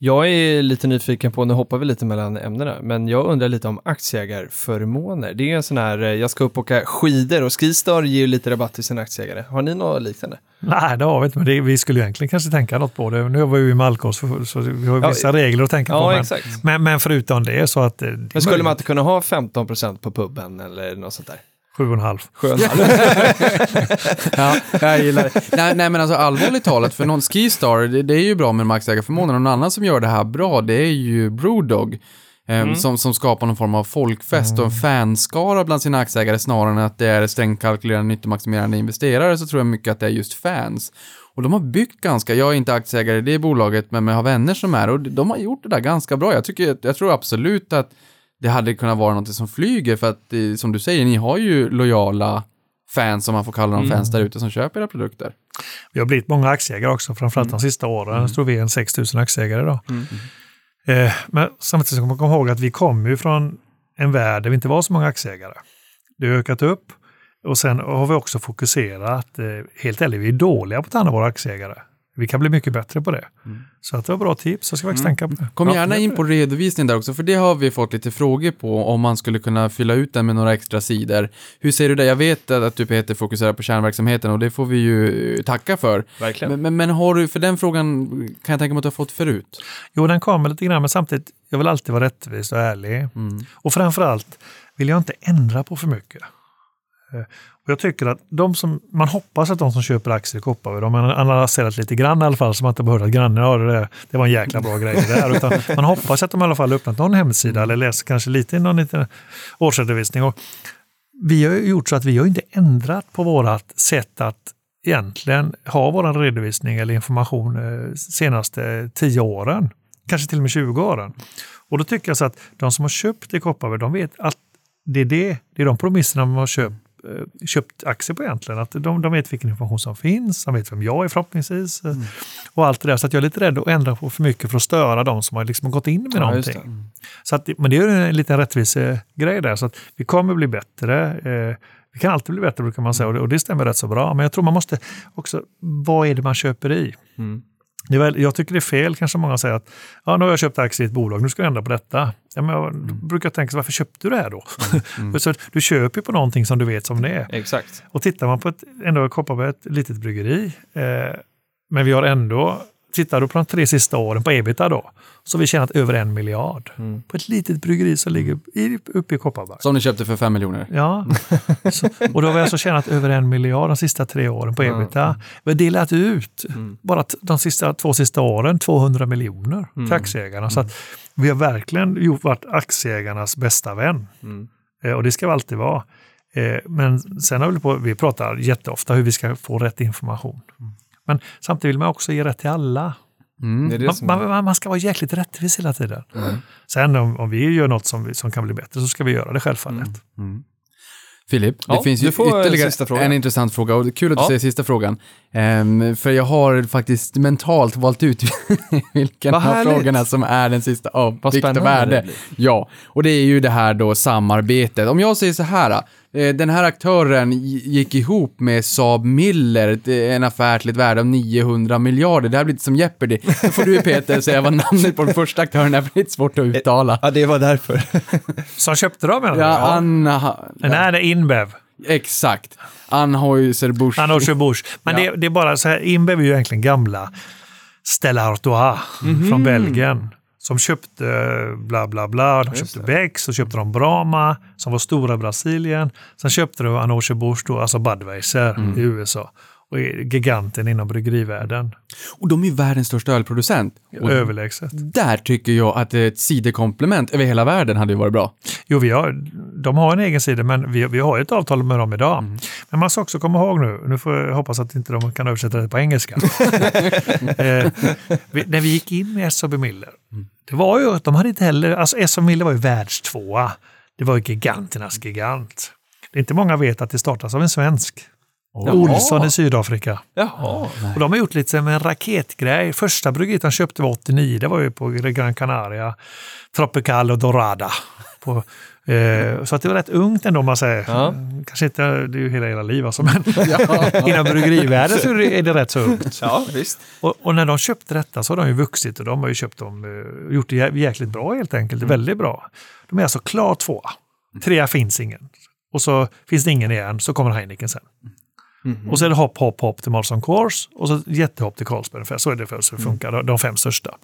Jag är lite nyfiken på, nu hoppar vi lite mellan ämnena, men jag undrar lite om aktieägarförmåner. Det är en sån här, eh, jag ska upp och åka skidor och Skistar ger ju lite rabatt till sina aktieägare. Har ni något liknande? Nej, det har vi inte, men det, vi skulle egentligen kanske tänka något på det. Nu var vi ju med alkohol, så, så vi har ju Ja, vissa regler att tänka på. Ja, Men, exakt. men, men förutom det så att... eh, Men skulle man inte kunna ha 15% på puben eller något sånt där? Sju och en halv. Skönt. Ja, jag gillar det. Nej, nej, men alltså allvarligt talat, för någon Skistar, det, det är ju bra med maxägarförmånen. Och någon annan som gör det här bra, det är ju Brewdog. eh, Som, som skapar någon form av folkfest och en fanskara bland sina aktieägare snarare än att det är strängt kalkylerande nyttomaximerande investerare så tror jag mycket att det är just fans. Och de har byggt ganska, jag är inte aktieägare i det bolaget men jag har vänner som är och de har gjort det där ganska bra. Jag, tycker, jag tror absolut att det hade kunnat vara något som flyger för att eh, som du säger, ni har ju lojala fans, om man får kalla dem fans där ute, som köper era produkter. Vi har blivit många aktieägare också, framförallt de sista åren. Jag tror vi är en 6 000 aktieägare idag. Eh, men samtidigt ska man komma ihåg att vi kommer ju från en värld där vi inte var så många aktieägare. Det har ökat upp och sen har vi också fokuserat, eh, helt ärligt, vi är dåliga på att ta hand om våra aktieägare. Vi kan bli mycket bättre på det. Mm. Så att det var bra tips, så ska vi faktiskt tänka på det. Kom gärna in på redovisningen där också, för det har vi fått lite frågor på, om man skulle kunna fylla ut den med några extra sidor. Hur ser du det? Jag vet att du Peter fokuserar på kärnverksamheten och det får vi ju eh, tacka för. Verkligen. Men, men, men har du, för den frågan kan jag tänka mig att du har fått förut. Jo, den kommer lite grann, men samtidigt, jag vill alltid vara rättvis och ärlig. Mm. Och framförallt vill jag inte ändra på för mycket. Eh, och jag tycker att de som, man hoppas att de som köper aktier i Kopparberg, de har analyserat lite grann i alla fall, så man inte behöver att grannen ja, det, där, det var en jäkla bra grej det där. Utan man hoppas att de i alla fall öppnat någon hemsida eller läser kanske lite i någon liten årsredovisning. Och vi har ju gjort så att vi har inte ändrat på vårt sätt att egentligen ha vår redovisning eller information eh, senaste 10 åren. Kanske till och med 20 åren. Och då tycker jag så att de som har köpt i Kopparberg, de vet att det är, det, det är de promisserna man har köpt, köpt aktier på egentligen. Att de, de vet vilken information som finns, de vet vem jag är förhoppningsvis. eh, Och allt det där. Så att jag är lite rädd att ändra på för mycket för att störa de som har liksom gått in med Ja, någonting. Så att, men det är en liten rättvisegrej där. Så att vi kommer bli bättre. Eh, vi kan alltid bli bättre brukar man säga och det, och det stämmer rätt så bra. Men jag tror man måste också, vad är det man köper i? Mm. Det är väl, jag tycker det är fel, kanske många säger att ja, nu har jag köpt aktier i ett bolag, nu ska jag ändra på detta. Ja, men jag brukar tänka, varför köpte du det här då? så du köper ju på någonting som du vet som det är. Exakt. Och tittar man på ett, ändå Kopparberg, ett litet bryggeri, eh, men vi har ändå, tittar du på de tre sista åren på ebita då, så har vi tjänat över en miljard. På ett litet bryggeri som ligger i, uppe i Kopparberg. Som ni köpte för 5 miljoner. Ja, så, och då har vi alltså tjänat över en miljard de sista tre åren på ebita. Vi har delat ut, bara t- de sista, två sista åren, 200 miljoner till aktieägarna. Så att vi har verkligen gjort, varit aktieägarnas bästa vän. Eh, och det ska vi alltid vara. Eh, men sen har vi, på, vi pratar jätteofta hur vi ska få rätt information. Men samtidigt vill man också ge rätt till alla. Mm. Det det Man, man, man- ska vara jäkligt rättvis hela tiden. Sen om, om vi gör något som, vi- som kan bli bättre så ska vi göra det självfallet. Filip, Ja, det finns ju ytterligare en intressant fråga och det är kul att du Ja. säger sista frågan. Ehm, för jag har faktiskt mentalt valt ut vilken Vad av härligt. frågorna som är den sista av Vad vikt och värde. Ja, och det är ju det här då samarbetet. Om jag säger så här, den här aktören gi- gick ihop med Saab Miller, ett- en affär till ett värde av 900 miljarder. Det här blir lite som Jeopardy. Då får du Peter säga vad namnet på den första aktören är, för det är svårt att uttala. Ja, det var därför. Som köpte dem menar du? Ja, Anna... Nej, det är Inbev. Exakt. Anheuser-Busch. Anheuser Busch. Men Ja. det, det är bara så här, Inbev är ju egentligen gamla Stella Artois från Belgien. Som köpte bla bla bla, de köpte Bex, så köpte de Brahma som var stora i Brasilien. Sen köpte de Busch, då, alltså Budweiser i USA. Och är giganten inom bryggerivärlden. Och de är ju världens största ölproducent. Och Överlägset. där tycker jag att ett sidokomplement över hela världen hade ju varit bra. Jo, vi har, de har en egen sida, men vi, vi har ett avtal med dem idag. Men man ska också komma ihåg nu, nu får jag hoppas att inte de kan översätta det på engelska. eh, vi, när vi gick in med SAB Miller, det var ju att de hade inte heller, alltså SAB Miller var ju världstvåa. Det var ju giganternas gigant. Det är inte många vet att det startas av en svensk. Olsson i Sydafrika. Jaha. Och de har gjort lite som en raketgrej. Första bryggeriet de köpte var 89, det var ju på Gran Canaria. Tropical och Dorada. På, eh, så att det var rätt ungt ändå om man säger. Ja. Kanske inte, det är ju hela era liv alltså, men inom bryggerivärlden så är det- rätt så ungt. Ja, visst. Och, och när de köpte detta så har de ju vuxit och de har ju köpt dem, eh, gjort det jä- jäkligt bra helt enkelt. Väldigt bra. De är alltså klar tvåa. Trea finns ingen. Och så finns det ingen igen, så kommer Heineken sen. Och så är det hopp, hopp, hopp till Molson Coors och så jättehopp till Carlsberg. ungefär. Så är det för så det funkar, de- de fem största.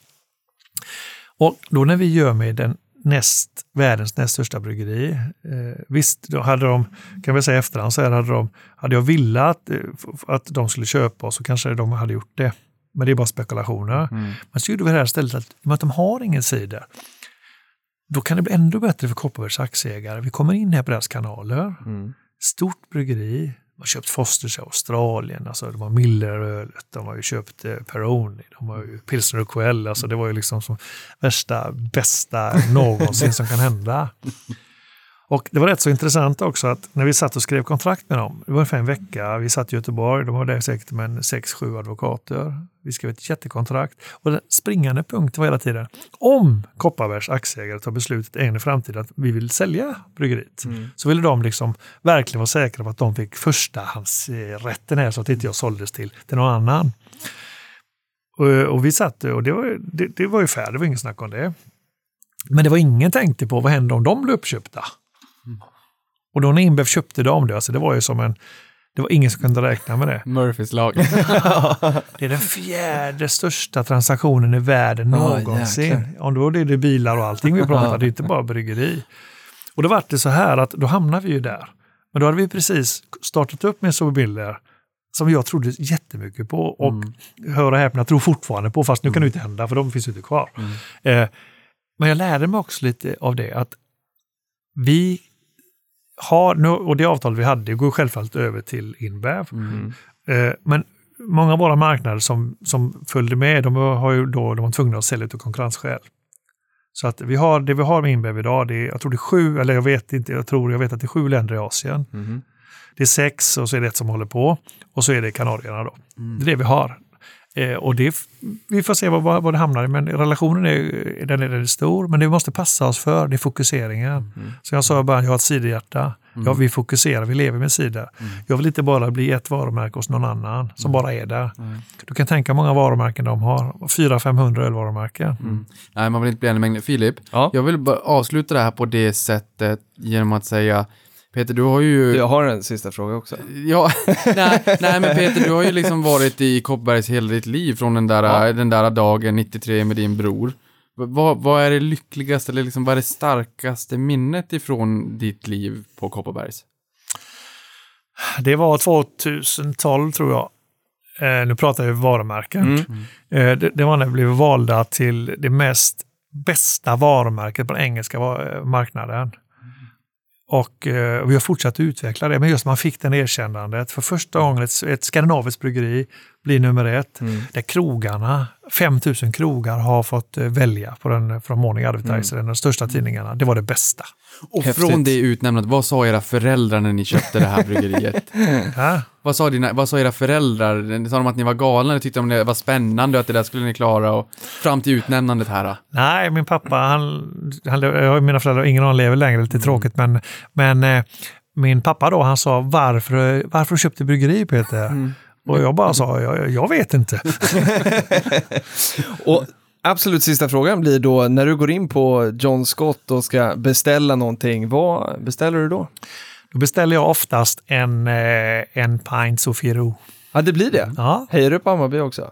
Och då när vi gör med den näst, världens näst största bryggeri, eh, visst, då hade de, kan vi säga efterhand, så här hade, de, hade jag velat eh, att de skulle köpa oss så kanske de hade gjort det. Men det är bara spekulationer. Men så gjorde vi det här istället att, i och med att de har ingen sida, då kan det bli ännu bättre för Kopparbergs aktieägare. Vi kommer in här på deras kanaler. Stort bryggeri. De har köpt Fosters i Australien, alltså de har Millerölet, de har ju köpt eh, Peroni, de har ju Pilsner och Quell, alltså det var ju liksom som värsta, bästa någonsin som kan hända. Och det var rätt så intressant också att när vi satt och skrev kontrakt med dem, det var ungefär en vecka, vi satt i Göteborg, de var där säkert med sex, sju advokater. Vi skrev ett jättekontrakt och den springande punkten var hela tiden, om Kopparbergs aktieägare tar beslutet en i framtiden att vi vill sälja bryggeriet, så ville de liksom verkligen vara säkra på att de fick förstahandsrätten här så att inte jag såldes till, till någon annan. Och, och vi satt och det var, det, det var ju färdigt, det var inget snack om det. Men det var ingen tänkte på vad hände om de blev uppköpta. Och då när Inbev köpte dem, det, alltså det var ju som en, det var ingen som kunde räkna med det. Murphys lag. Det är den fjärde största transaktionen i världen någonsin. jäklar. Om då är det bilar och allting vi pratar, det är inte bara bryggeri. Och då var det så här att då hamnade vi ju där. Men då hade vi precis startat upp med Soberbilder som jag trodde jättemycket på och hör och häpna, tror fortfarande på, fast nu kan det inte hända för de finns ju inte kvar. Eh, men jag lärde mig också lite av det att vi har, nu, och det avtal vi hade går självfallet över till Inbev. Eh, men många av våra marknader som, som följde med, de har ju då, de var tvungna att sälja ut av konkurrensskäl. Så att vi har, det vi har med Inbev idag, det är, jag tror det är sju, eller jag vet inte, jag tror, jag vet att det är sju länder i Asien. Det är sex och så är det ett som håller på och så är det Kanarierna då. Det är det vi har. Eh, och det, vi får se vad, vad, det hamnar i, men relationen är, den är väldigt stor, men det vi måste passa oss för, det är fokuseringen. Som jag sa i början, jag har ett ciderhjärta. Ja, vi fokuserar, vi lever med cider. Jag vill inte bara bli ett varumärke hos någon annan som bara är där. Du kan tänka hur många varumärken de har, 400-500 ölvarumärken. Nej, man vill inte bli en mängd. Filip, Ja. jag vill bara avsluta det här på det sättet genom att säga Peter, du har ju... Jag har en sista fråga också. Ja, nej, nej, men Peter, du har ju liksom varit i Kopparbergs hela ditt liv från den där, Ja. den där dagen 93 med din bror. Vad, vad är det lyckligaste, eller liksom, vad är det starkaste minnet ifrån ditt liv på Kopparbergs? Det var 2012 tror jag. Eh, nu pratar vi varumärken. Eh, det, det var när vi blev valda till det mest bästa varumärket på den engelska marknaden. Och eh, och, vi har fortsatt att utveckla det, men just man fick den erkännandet. För första gången ett, ett skandinaviskt bryggeri blir nummer ett. Där krogarna, 5000 krogar har fått eh, välja på den från Morning Advertiser, de största tidningarna. Det var det bästa. Och Häftigt. från det utnämnat, vad sa era föräldrar när ni köpte det här bryggeriet? Ja. vad, sa dina, vad sa era föräldrar? Sa de att ni var galna eller tyckte de det var spännande och att det där skulle ni klara? Och fram till utnämnandet här då? Nej, min pappa, han, han, jag, mina föräldrar, ingen av dem lever längre, lite tråkigt, men, men eh, min pappa då, han sa varför, varför köpte du bryggeri Peter? Och jag bara sa, jag, jag vet inte. Och absolut sista frågan blir då, när du går in på John Scott och ska beställa någonting, vad beställer du då? Då beställer jag oftast en, eh, en pint Sofiero. Ja, det blir det. Ja, Hejar du på Hammarby också?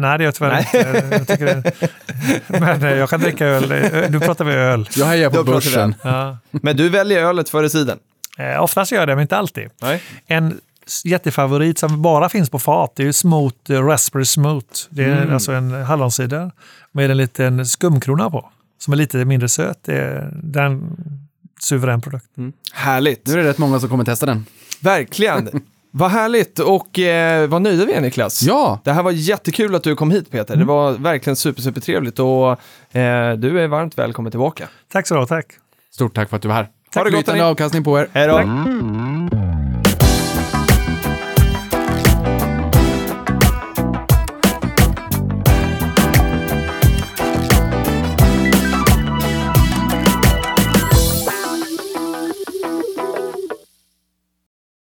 nej det gör jag tyvärr inte. Jag tycker det, men eh, jag kan dricka öl. Eh, Nu pratar vi öl. Jag hejar på börsen. Ja. Men du väljer ölet före sidan? Eh, oftast gör jag det, men inte alltid. Nej. En jättefavorit som bara finns på fat, det är ju Smooth, eh, Raspberry Smooth. Det är alltså en halloncider med en liten skumkrona på. Som är lite mindre söt. Det är den suverän produkt. Härligt. Nu är det rätt många som kommer testa den. Verkligen. vad härligt och eh, vad nöjda vi är Niklas. Ja! Det här var jättekul att du kom hit Peter. Det var verkligen super, super trevligt och eh, du är varmt välkommen tillbaka. Tack så du ha, tack. Stort tack för att du var här. Ha det gott, Flytande avkastning på er. Hej då. Tack.